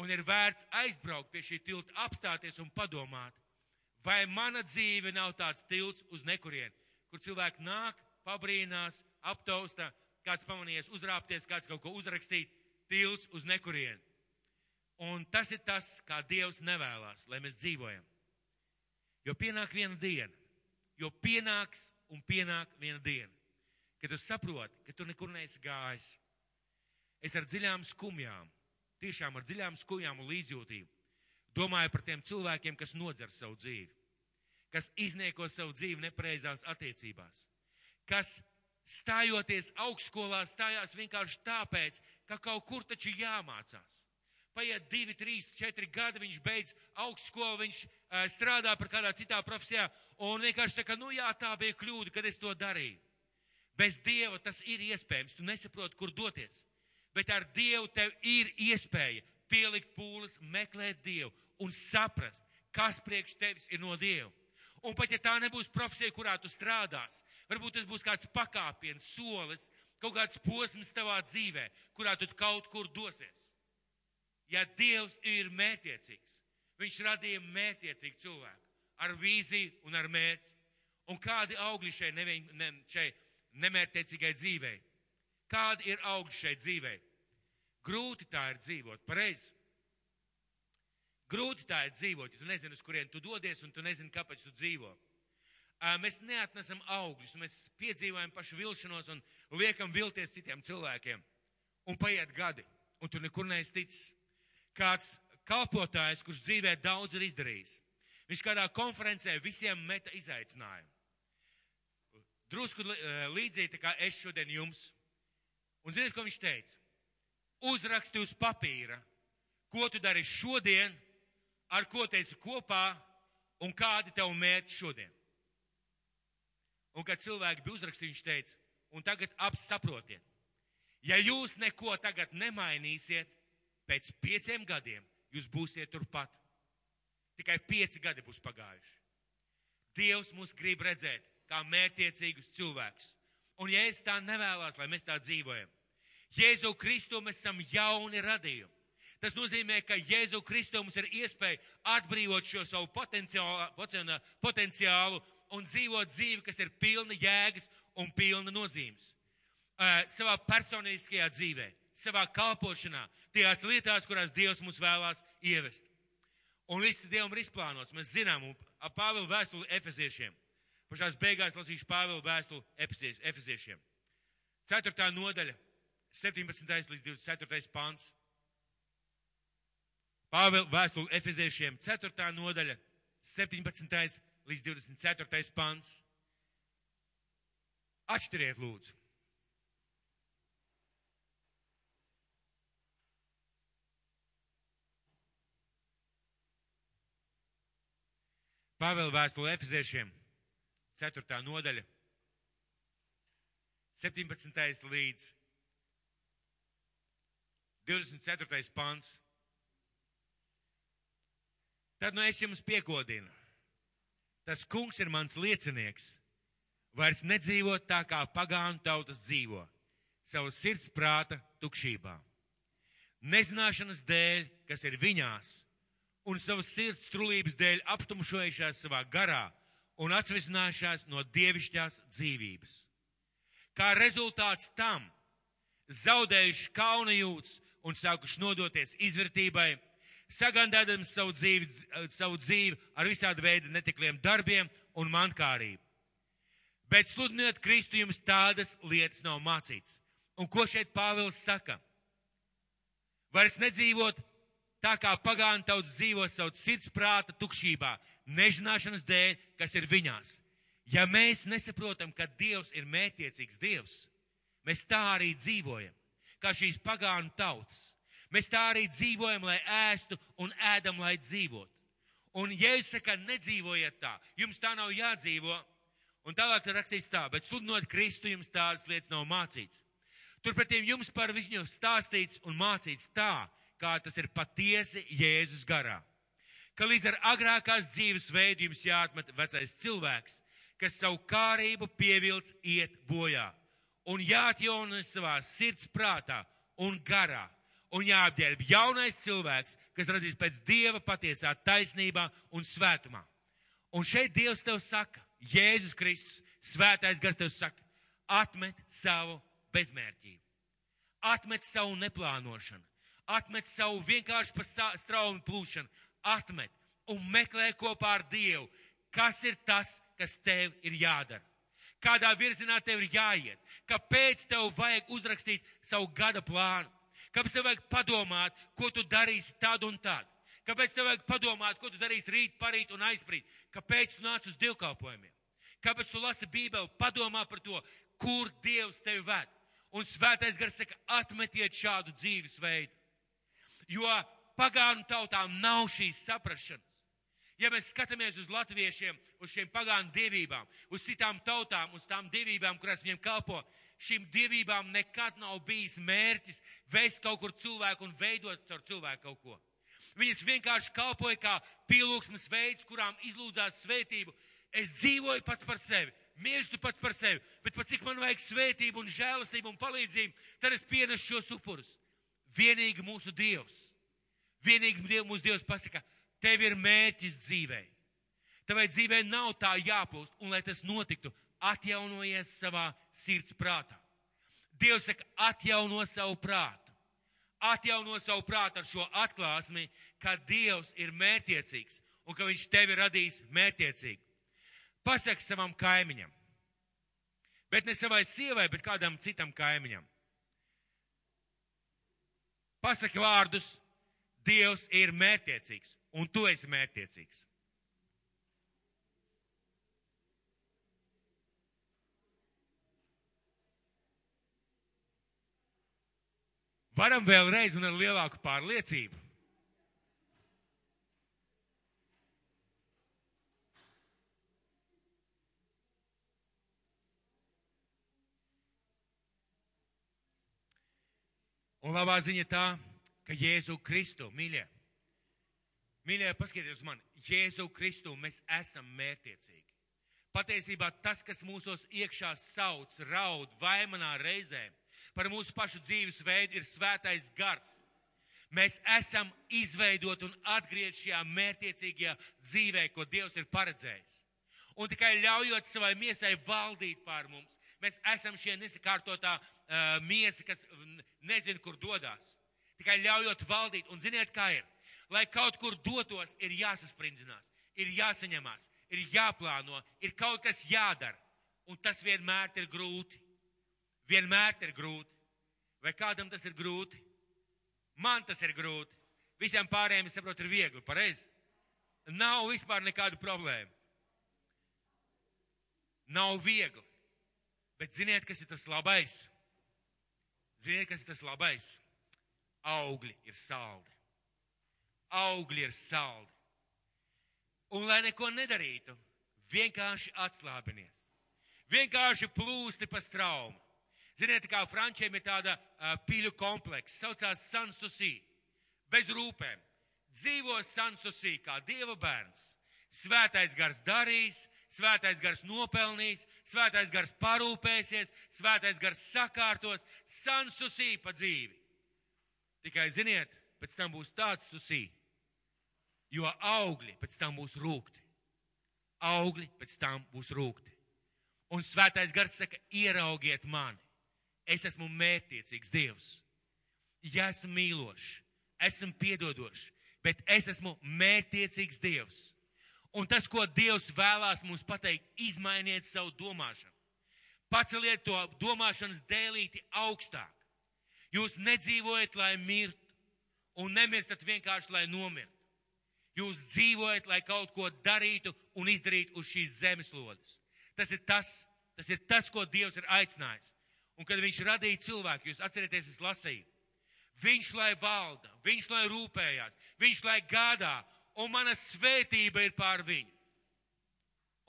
Speaker 1: Un ir vērts aizbraukt pie šī tilta, apstāties un padomāt, Vai mana dzīve nav tāds tilts uz nekurienu, kur cilvēki nāk, pabrīnās, aptausta, kāds pamanījies uzrāpties, kāds kaut ko uzrakstīt, tilts uz nekurienu. Un tas ir tas, kā Dievs nevēlas, lai mēs dzīvojam. Jo pienāk viena diena, jo pienāks un pienāk viena diena, kad tu saproti, ka tu nekur neesi gājis. Es ar dziļām skumjām, tiešām ar dziļām skumjām un līdzjūtību Domāju par tiem cilvēkiem, kas nodzer savu dzīvi, kas iznieko savu dzīvi nepareizās attiecībās, kas stājoties augstskolā stājās vienkārši tāpēc, ka kaut kur taču jāmācās. Paiet divi, trīs, četri gadi, viņš beidz augstskolu, viņš uh, strādā par kādā citā profesijā un vienkārši saka, nu jā, tā bija kļūda, kad es to darīju. Bez Dieva tas ir iespējams, tu nesaproti, kur doties. Bet ar Dievu tev ir iespēja pielikt pūles, meklēt Dievu, un saprast, kas priekš tevis ir no Dieva. Un pat ja tā nebūs profesija, kurā tu strādās, varbūt tas būs kāds pakāpiens, solis, kaut kāds posms tavā dzīvē, kurā tu kaut kur dosies. Ja Dievs ir mērķiecīgs, Viņš radīja mērķiecīgu cilvēku ar vīziju un ar mērķi. Un kādi augļi šai, nevien, ne, šai nemērķtiecīgai dzīvei? Kādi ir augļi šai dzīvei? Grūti tā ir dzīvot, pareizi. Grūti tā ir dzīvot, ja tu nezini, uz kurien tu dodies, un tu nezini, kāpēc tu dzīvo. Mēs neatnesam augļus, mēs piedzīvojam pašu vilšanos un liekam vilties citiem cilvēkiem. Un paiet gadi, un tu nekur neizticis. Kāds kalpotājs, kurš dzīvē daudz ir izdarījis. Viņš kādā konferencē visiem meta izaicinājumu. Drusku līdzīgi kā es šodien jums. Un ziniet, ko viņš teica? Uzraksti uz papīra, ko tu dari šodien, ar ko te esi kopā un kādi tev mērķi šodien. Un kad cilvēki bija uzrakstījuši, viņš teica, un tagad apsaprotiet, ja jūs neko tagad nemainīsiet, pēc pieciem gadiem jūs būsiet turpat. Tikai pieci gadi būs pagājuši. Dievs mūs grib redzēt kā mērķiecīgus cilvēkus. Un ja es tā nevēlos, lai mēs tā dzīvojam, Jēzu Kristu mēs esam jauni radījumi. Tas nozīmē, ka Jēzu Kristu mums ir iespēja atbrīvot šo savu potenciālu, potenciālu un dzīvot dzīvi, kas ir pilna jēgas un pilna nozīmes. Uh, savā personiskajā dzīvē, savā kalpošanā, tajās lietās, kurās Dievs mūs vēlās ievest. Un viss Dievam ir izplānots. Mēs zinām, un Pāvila vēstuli Efeziešiem. Pašās beigās lasīšu Pāvila vēstuli Efeziešiem. 4. nodaļa, 17. līdz 24. pants. Pāvila vēstuli Efeziešiem, 4. nodaļa, 17. līdz 24. pants. Atšķiriet lūdzu. Pāvela vēstule Efeziešiem, 4. nodaļa, 17. līdz 24. pants. Tad nu es jums piekodinu. Tas kungs ir mans liecinieks. Vairs nedzīvot tā, kā pagānu tautas dzīvo, savu sirds prāta tukšībā. Nezināšanas dēļ, kas ir viņās, un savas sirds trulības dēļ aptumšojušās savā garā un atsvesinājušās no dievišķās dzīvības. Kā rezultāts tam, zaudējuši kauna jūtas un sākuši nodoties izvērtībai, sagandādami savu dzīvi, savu dzīvi ar visādi veidu netikliem darbiem un mankārību. Bet sludinot Kristu jums tādas lietas nav mācīts. Un ko šeit Pāvils saka? Vairs nedzīvot tā kā pagānu tauts dzīvo savu sirds prāta tukšībā, nežināšanas dēļ, kas ir viņās. Ja mēs nesaprotam, ka Dievs ir mētiecīgs Dievs, mēs tā arī dzīvojam, kā šīs pagānu tautas. Mēs tā arī dzīvojam, lai ēstu un ēdam, lai dzīvotu. Un Jēzus saka, nedzīvojiet tā, jums tā nav jādzīvo. Un tālāk ir rakstīts tā, bet sludinot Kristu jums tādas lietas nav mācīts. Turpretī jums par viņu stāstīts un mācīts tā, kā tas ir patiesi Jēzus garā. Ka līdz ar agrākās dzīves veidu jums jāatmet vecais cilvēks, kas savu kārību pievilc iet bojā, un jāatjauno savā sirds prātā un garā, un jāapģērb jaunais cilvēks, kas radīs pēc Dieva patiesā taisnībā un svētumā. Un šeit Dievs tev saka, Jēzus Kristus, svētais gars tev saka, atmet savu bezmērķību, atmet savu neplānošanu, atmet savu vienkārši pa straumu plūšanu, atmet un meklē kopā ar Dievu, kas ir tas, kas tev ir jādara. Kādā virzienā tev ir jāiet, kāpēc tev vajag uzrakstīt savu gada plānu, kāpēc tev vajag padomāt, ko tu darīsi tad un tad, kāpēc tev vajag padomāt, ko tu darīsi rīt, parīt un aizprīt, kāpēc tu nāc uz dievkalpojumiem, kāpēc tu lasi Bībeli, padomā par to, kur Dievs tevi ved. Un svētais gars saka, atmetiet šādu dzīvesveidu jo pagānu tautām nav šīs saprašanas. Ja mēs skatāmies uz latviešiem, uz šiem pagānu dievībām, uz citām tautām, uz tām dievībām, kurās viņiem kalpo, šīm dievībām nekad nav bijis mērķis vēst kaut kur cilvēku un veidot caur cilvēku kaut ko. Viņas vienkārši kalpoja kā pielūgsmes veids, kurām izlūdzās svētību. Es dzīvoju pats par sevi, mirstu pats par sevi, bet pat cik man vajag svētību un žēlastību un palīdzību, tad es pienesu šos upurus. Vienīgi mūsu Dievs. Vienīgi Diev, mūsu Dievs pasaka, tev ir mērķis dzīvē. Tavai dzīvē nav tā jāplūst, un lai tas notiktu, atjaunojies savā sirds prātā. Dievs saka, atjauno savu prātu. Atjauno savu prātu ar šo atklāsmi, ka Dievs ir mērķiecīgs un ka Viņš tevi radīs mērķiecīgi. Pasaki savam kaimiņam, bet ne savai sievai, bet kādam citam kaimiņam. Pasaki vārdus, Dievs ir mērķiecīgs, un tu esi mērķiecīgs. Varam vēlreiz un ar lielāku pārliecību. Un labā ziņa tā, ka Jēzu Kristu, mīļie, mīļie, paskatieties uz mani, Jēzu Kristu mēs esam mērtiecīgi. Patiesībā tas, kas mūsos iekšā sauc, raud, vaimanā reizēm par mūsu pašu dzīves veidu, ir svētais gars. Mēs esam izveidot un atgriezt šajā mērtiecīgajā dzīvē, ko Dievs ir paredzējis. Un tikai ļaujot savai miesai valdīt pār mums, mēs esam šie nesakārtotā uh, miesa, kas nezina, kur dodas. Tikai ļaujot valdīt, un ziniet, kā ir. Lai kaut kur dotos, ir jāsasprindzinās, ir jāsaņemās, ir jāplāno, ir kaut kas jādara. Un tas vienmēr ir grūti. Vienmēr ir grūti. Vai kādam tas ir grūti? Man tas ir grūti. Visiem pārējiem, es saprotu, ir viegli, pareizi. Nav vispār nekādu problēmu. Nav viegli. Bet ziniet, kas ir tas labais? Ziniet, kas ir tas labais? Augļi ir saldi. Augļi ir saldi. Un lai neko nedarītu, vienkārši atslābinies. Vienkārši plūsti pa straumu. Ziniet, kā frančiem ir tāda uh, pīļu komplekss, saucās Sansusī, bez rūpēm. Dzīvo Sansusī kā dieva bērns. Svētais gars darīs, svētais gars nopelnīs, svētais gars parūpēsies, svētais gars sakārtos, sansusī pa dzīvi. Tikai ziniet, pēc tam būs tāds susī, jo augļi pēc tam būs rūkti. Augļi pēc tam būs rūkti. Un svētais gars saka, ieraugiet mani. Es esmu mērķiecīgs Dievs. Ja esmu mīlošs, esmu piedodošs, bet es esmu mērķiecīgs Dievs. Un tas, ko Dievs vēlās mums pateikt, izmainiet savu domāšanu. Paceliet to domāšanas dēlīti augstāk. Jūs nedzīvojat, lai mirtu, un nemirstat vienkārši, lai nomirtu. Jūs dzīvojat, lai kaut ko darītu un izdarītu uz šīs zemeslodes. Tas ir tas, tas ir tas, ko Dievs ir aicinājis. Un kad viņš radīja cilvēku, jūs atcerieties, es lasīju. Viņš lai valda, viņš lai rūpējās, viņš lai gādā, un mana svētība ir pār viņu.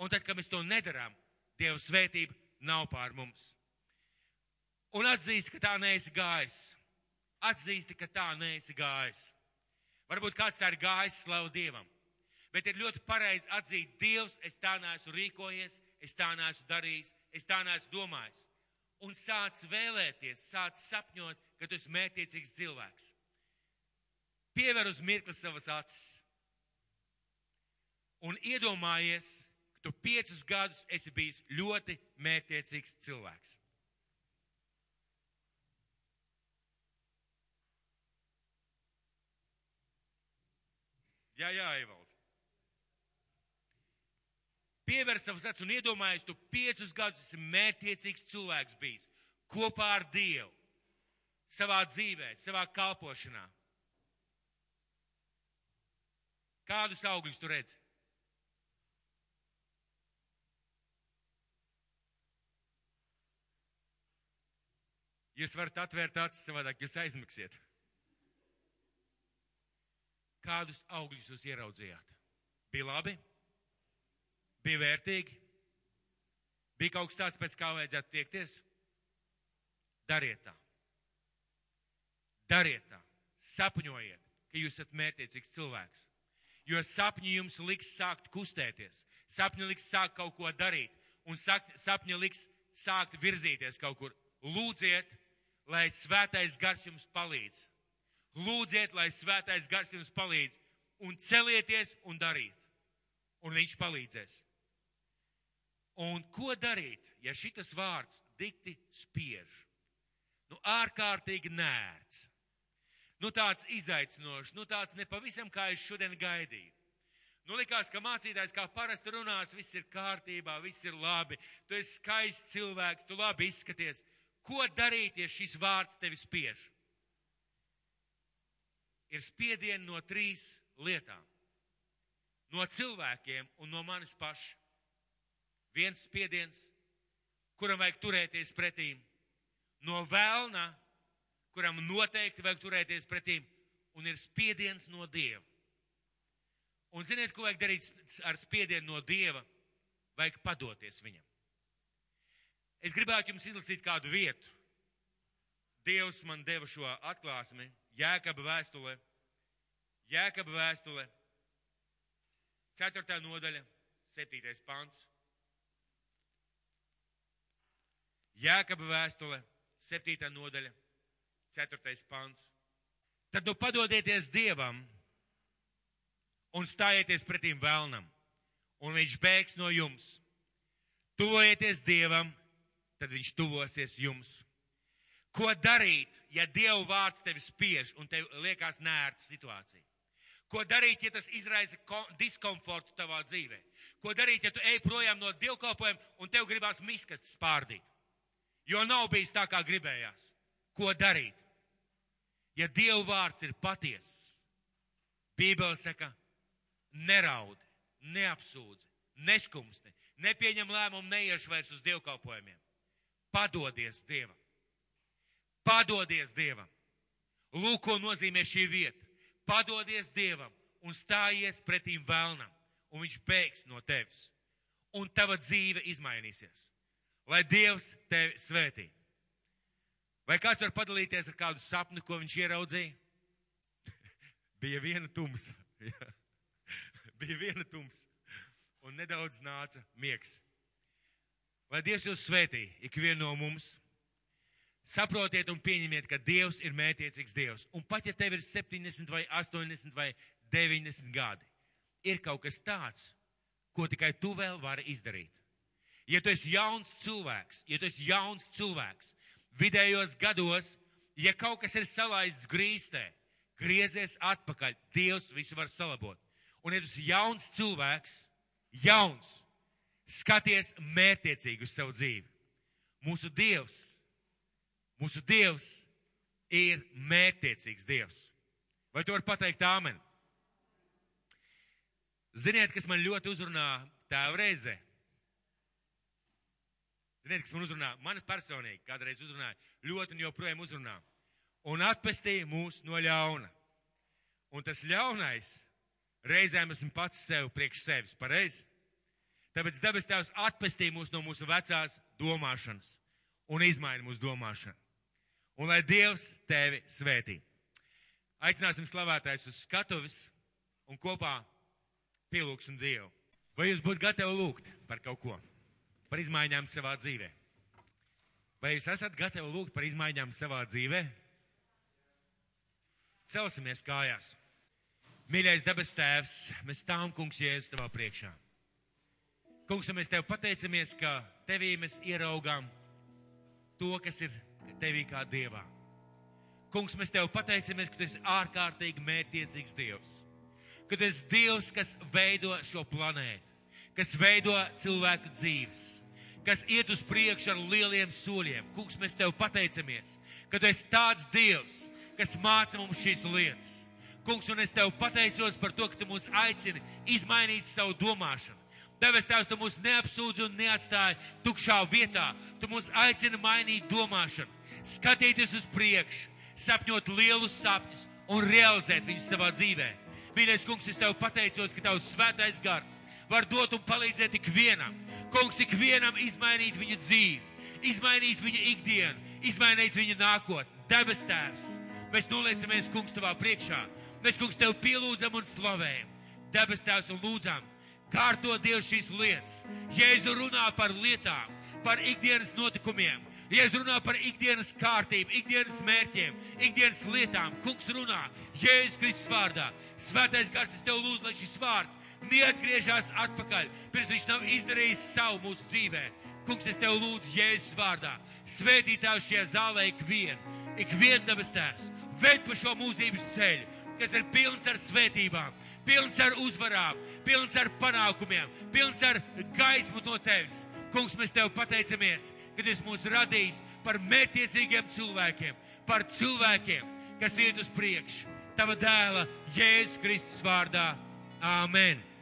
Speaker 1: Un tad, kad mēs to nedarām, Dieva svētība nav pār mums. Un atzīst, ka tā neesi gājis. Atzīsti, ka tā neesi gājis. Varbūt kāds tā ir gājis slavu Dievam. Bet ir ļoti pareizi atzīt, Dievs, es tā neesmu rīkojies, es tā neesmu darījis, es tā neesmu domājis. Un sāc vēlēties, sāc sapņot, ka tu esi mērķiecīgs cilvēks. Piever uz mirkli savas acis un iedomājies, ka tu piecus gadus esi bijis ļoti mērķiecīgs cilvēks. Jā, jā, Evald. Pievēr savus acis un iedomājies, tu piecus gadus esi mērķiecīgs cilvēks bijis kopā ar Dievu, savā dzīvē, savā kalpošanā. Kādus augļus tu redzi? Jūs varat atvērt acis savādāk, jūs aizmiksiet. Kādus augļus jūs ieraudzījāt? Bija labi? Bija vērtīgi? Bija kaut kas tāds, pēc kā vajadzētu tiekties? Dariet tā. Dariet tā. Sapņojiet, ka jūs esat mērķiecīgs cilvēks. Jo sapņi jums liks sākt kustēties. Sapņi liks sākt kaut ko darīt. Un sapņi liks sākt virzīties kaut kur. Lūdziet, lai svētais gars jums palīdz. Lūdziet, lai svētais gars jums palīdz. Un celieties un dariet. un viņš palīdzēs. Un ko darīt, ja šitas vārds dikti spiež? Nu, ārkārtīgi nērts. Nu, tāds izaicinošs, nu, tāds nepavisam kā es šodien gaidīju. Nu, likās, ka mācītājs kā parasti runās, viss ir kārtībā, viss ir labi, tu esi skaists cilvēks, tu labi izskaties. Ko darīt, ja šis vārds tevi spiež? Ir spiedieni no trīs lietām. No cilvēkiem un no manis paša. Viens spiediens, kuram vajag turēties pretīm. No vēlna, kuram noteikti vajag turēties pretīm. Un ir spiediens no Dieva. Un ziniet, ko vajag darīt ar spiedienu no Dieva? Vajag padoties viņam. Es gribētu jums izlasīt kādu vietu. Dievs man deva šo atklāsmi Jēkaba vēstulē. Jēkaba vēstulē, 4. nodaļa, 7. pants. Jēkaba vēstule, 7. nodaļa, 4. pants. Tad nu padodieties Dievam un stājieties pretīm vēlnam, un viņš bēgs no jums. Tuvojieties Dievam, tad viņš tuvosies jums. Ko darīt, ja Dieva vārds tevi spiež un tev liekas nērts situācija? Ko darīt, ja tas izraisa diskomfortu tavā dzīvē? Ko darīt, ja tu ej projām no dievkalpojuma un tev gribās miskastes pārdīt? Jo nav bijis tā, kā gribējās. Ko darīt? Ja Dieva vārds ir patiess, Bībele saka, neraudi, neapsūdzi, neskumsti, nepieņem lēmumu, neiešu vairs uz dievkalpojumiem. Padodies Dievam. Padodies Dievam. Lūk, ko nozīmē šī vieta. Padodies Dievam un stājies pretīm vēlnam, un viņš bēgs no tevis. Un tava dzīve izmainīsies. Lai Dievs tevi svētī. Vai kāds var padalīties ar kādu sapni, ko viņš ieraudzīja? <laughs> Bija viena tumsa. <laughs> Bija viena tumsa. Un nedaudz nāca miegs. Lai Dievs jūs svētī, ikvienu no mums. Saprotiet un pieņemiet, ka Dievs ir mētiecīgs Dievs. Un pat ja tev ir 70 vai 80 vai 90 gadi, ir kaut kas tāds, ko tikai tu vēl vari izdarīt. Ja tu esi jauns cilvēks, ja tu esi jauns cilvēks, vidējos gados, ja kaut kas ir salaists grīstē, griezies atpakaļ, Dievs visu var salabot. Un ja tu esi jauns cilvēks, jauns, skaties mērtiecīgi uz savu dzīvi. Mūsu Dievs, mūsu Dievs ir mērtiecīgs Dievs. Vai tu vari pateikt āmen? Ziniet, kas man ļoti uzrunā tēva reizē? Ziniet, kas man uzrunā? Man personīgi kādreiz uzrunāja, ļoti un joprojām uzrunā. Un atpestīja mūs no ļauna. Un tas ļaunais reizēm esmu pats sev priekš sevis, pareizi? Tāpēc debes tēvs atpestīja mūs no mūsu vecās domāšanas un izmaina mūsu domāšanu. Un lai Dievs tevi svētī. Aicināsim slavētājs uz skatuves un kopā pielūgsim Dievu. Vai jūs būtu gatavi lūgt par kaut ko? par izmaiņām savā dzīvē. Vai jūs esat gatavi lūgt par izmaiņām savā dzīvē? Celsimies kājās. Mīļais debes tēvs, mēs stāvam, kungs, jēzus tavā priekšā. Kungs, mēs tev pateicamies, ka tevī mēs ieraugām to, kas ir tevī kā dievā. Kungs, mēs tev pateicamies, ka tu esi ārkārtīgi mērķiecīgs dievs. Ka tu esi dievs, kas veido šo planētu, kas veido cilvēku dzīves kas iet uz priekšu ar lieliem soļiem. Kungs, mēs tev pateicamies, ka tu esi tāds Dievs, kas māca mums šīs lietas. Kungs, un es tev pateicos par to, ka tu mūs aicini izmainīt savu domāšanu. Devis Tēvs, tu mūs neapsūdz un neatstāji tukšā vietā. Tu mūs aicini mainīt domāšanu, skatīties uz priekšu, sapņot lielus sapņus un realizēt viņus savā dzīvē. Mīļais kungs, es tev pateicos, ka tavs svētais gars var dot un palīdzēt ikvienam. Kungs, ikvienam izmainīt viņu dzīvi, izmainīt viņa ikdienu, izmainīt viņa nākotni. Debes tēvs, mēs noliecamies, kungs, tavā priekšā. Mēs, kungs, tev pielūdzam un slavējam. Debes tēvs un lūdzam, kārto Dievs šīs lietas. Jēzu runā par lietām, par ikdienas notikumiem, Ja es runāju par ikdienas kārtību, ikdienas mērķiem, ikdienas lietām, kungs runā Jēzus Kristus vārdā. Svētais gars, es tev lūdzu, lai šis vārds neatgriežas atpakaļ, pirms viņš nav izdarījis savu mūsu dzīvē. Kungs, es tev lūdzu Jēzus vārdā. Svētītāju šajā zālē ikvienu, ikvienu dabas tēvs. Ved pa šo mūžības ceļu, kas ir pilns ar svētībām, pilns ar uzvarām, pilns ar panākumiem, pilns ar gaismu no tevis. Kungs, mēs tev pateicamies kad esi mūs radījis par mērķiecīgiem cilvēkiem, par cilvēkiem, kas iet uz priekšu. Tava dēla Jēzus Kristus vārdā. Āmen!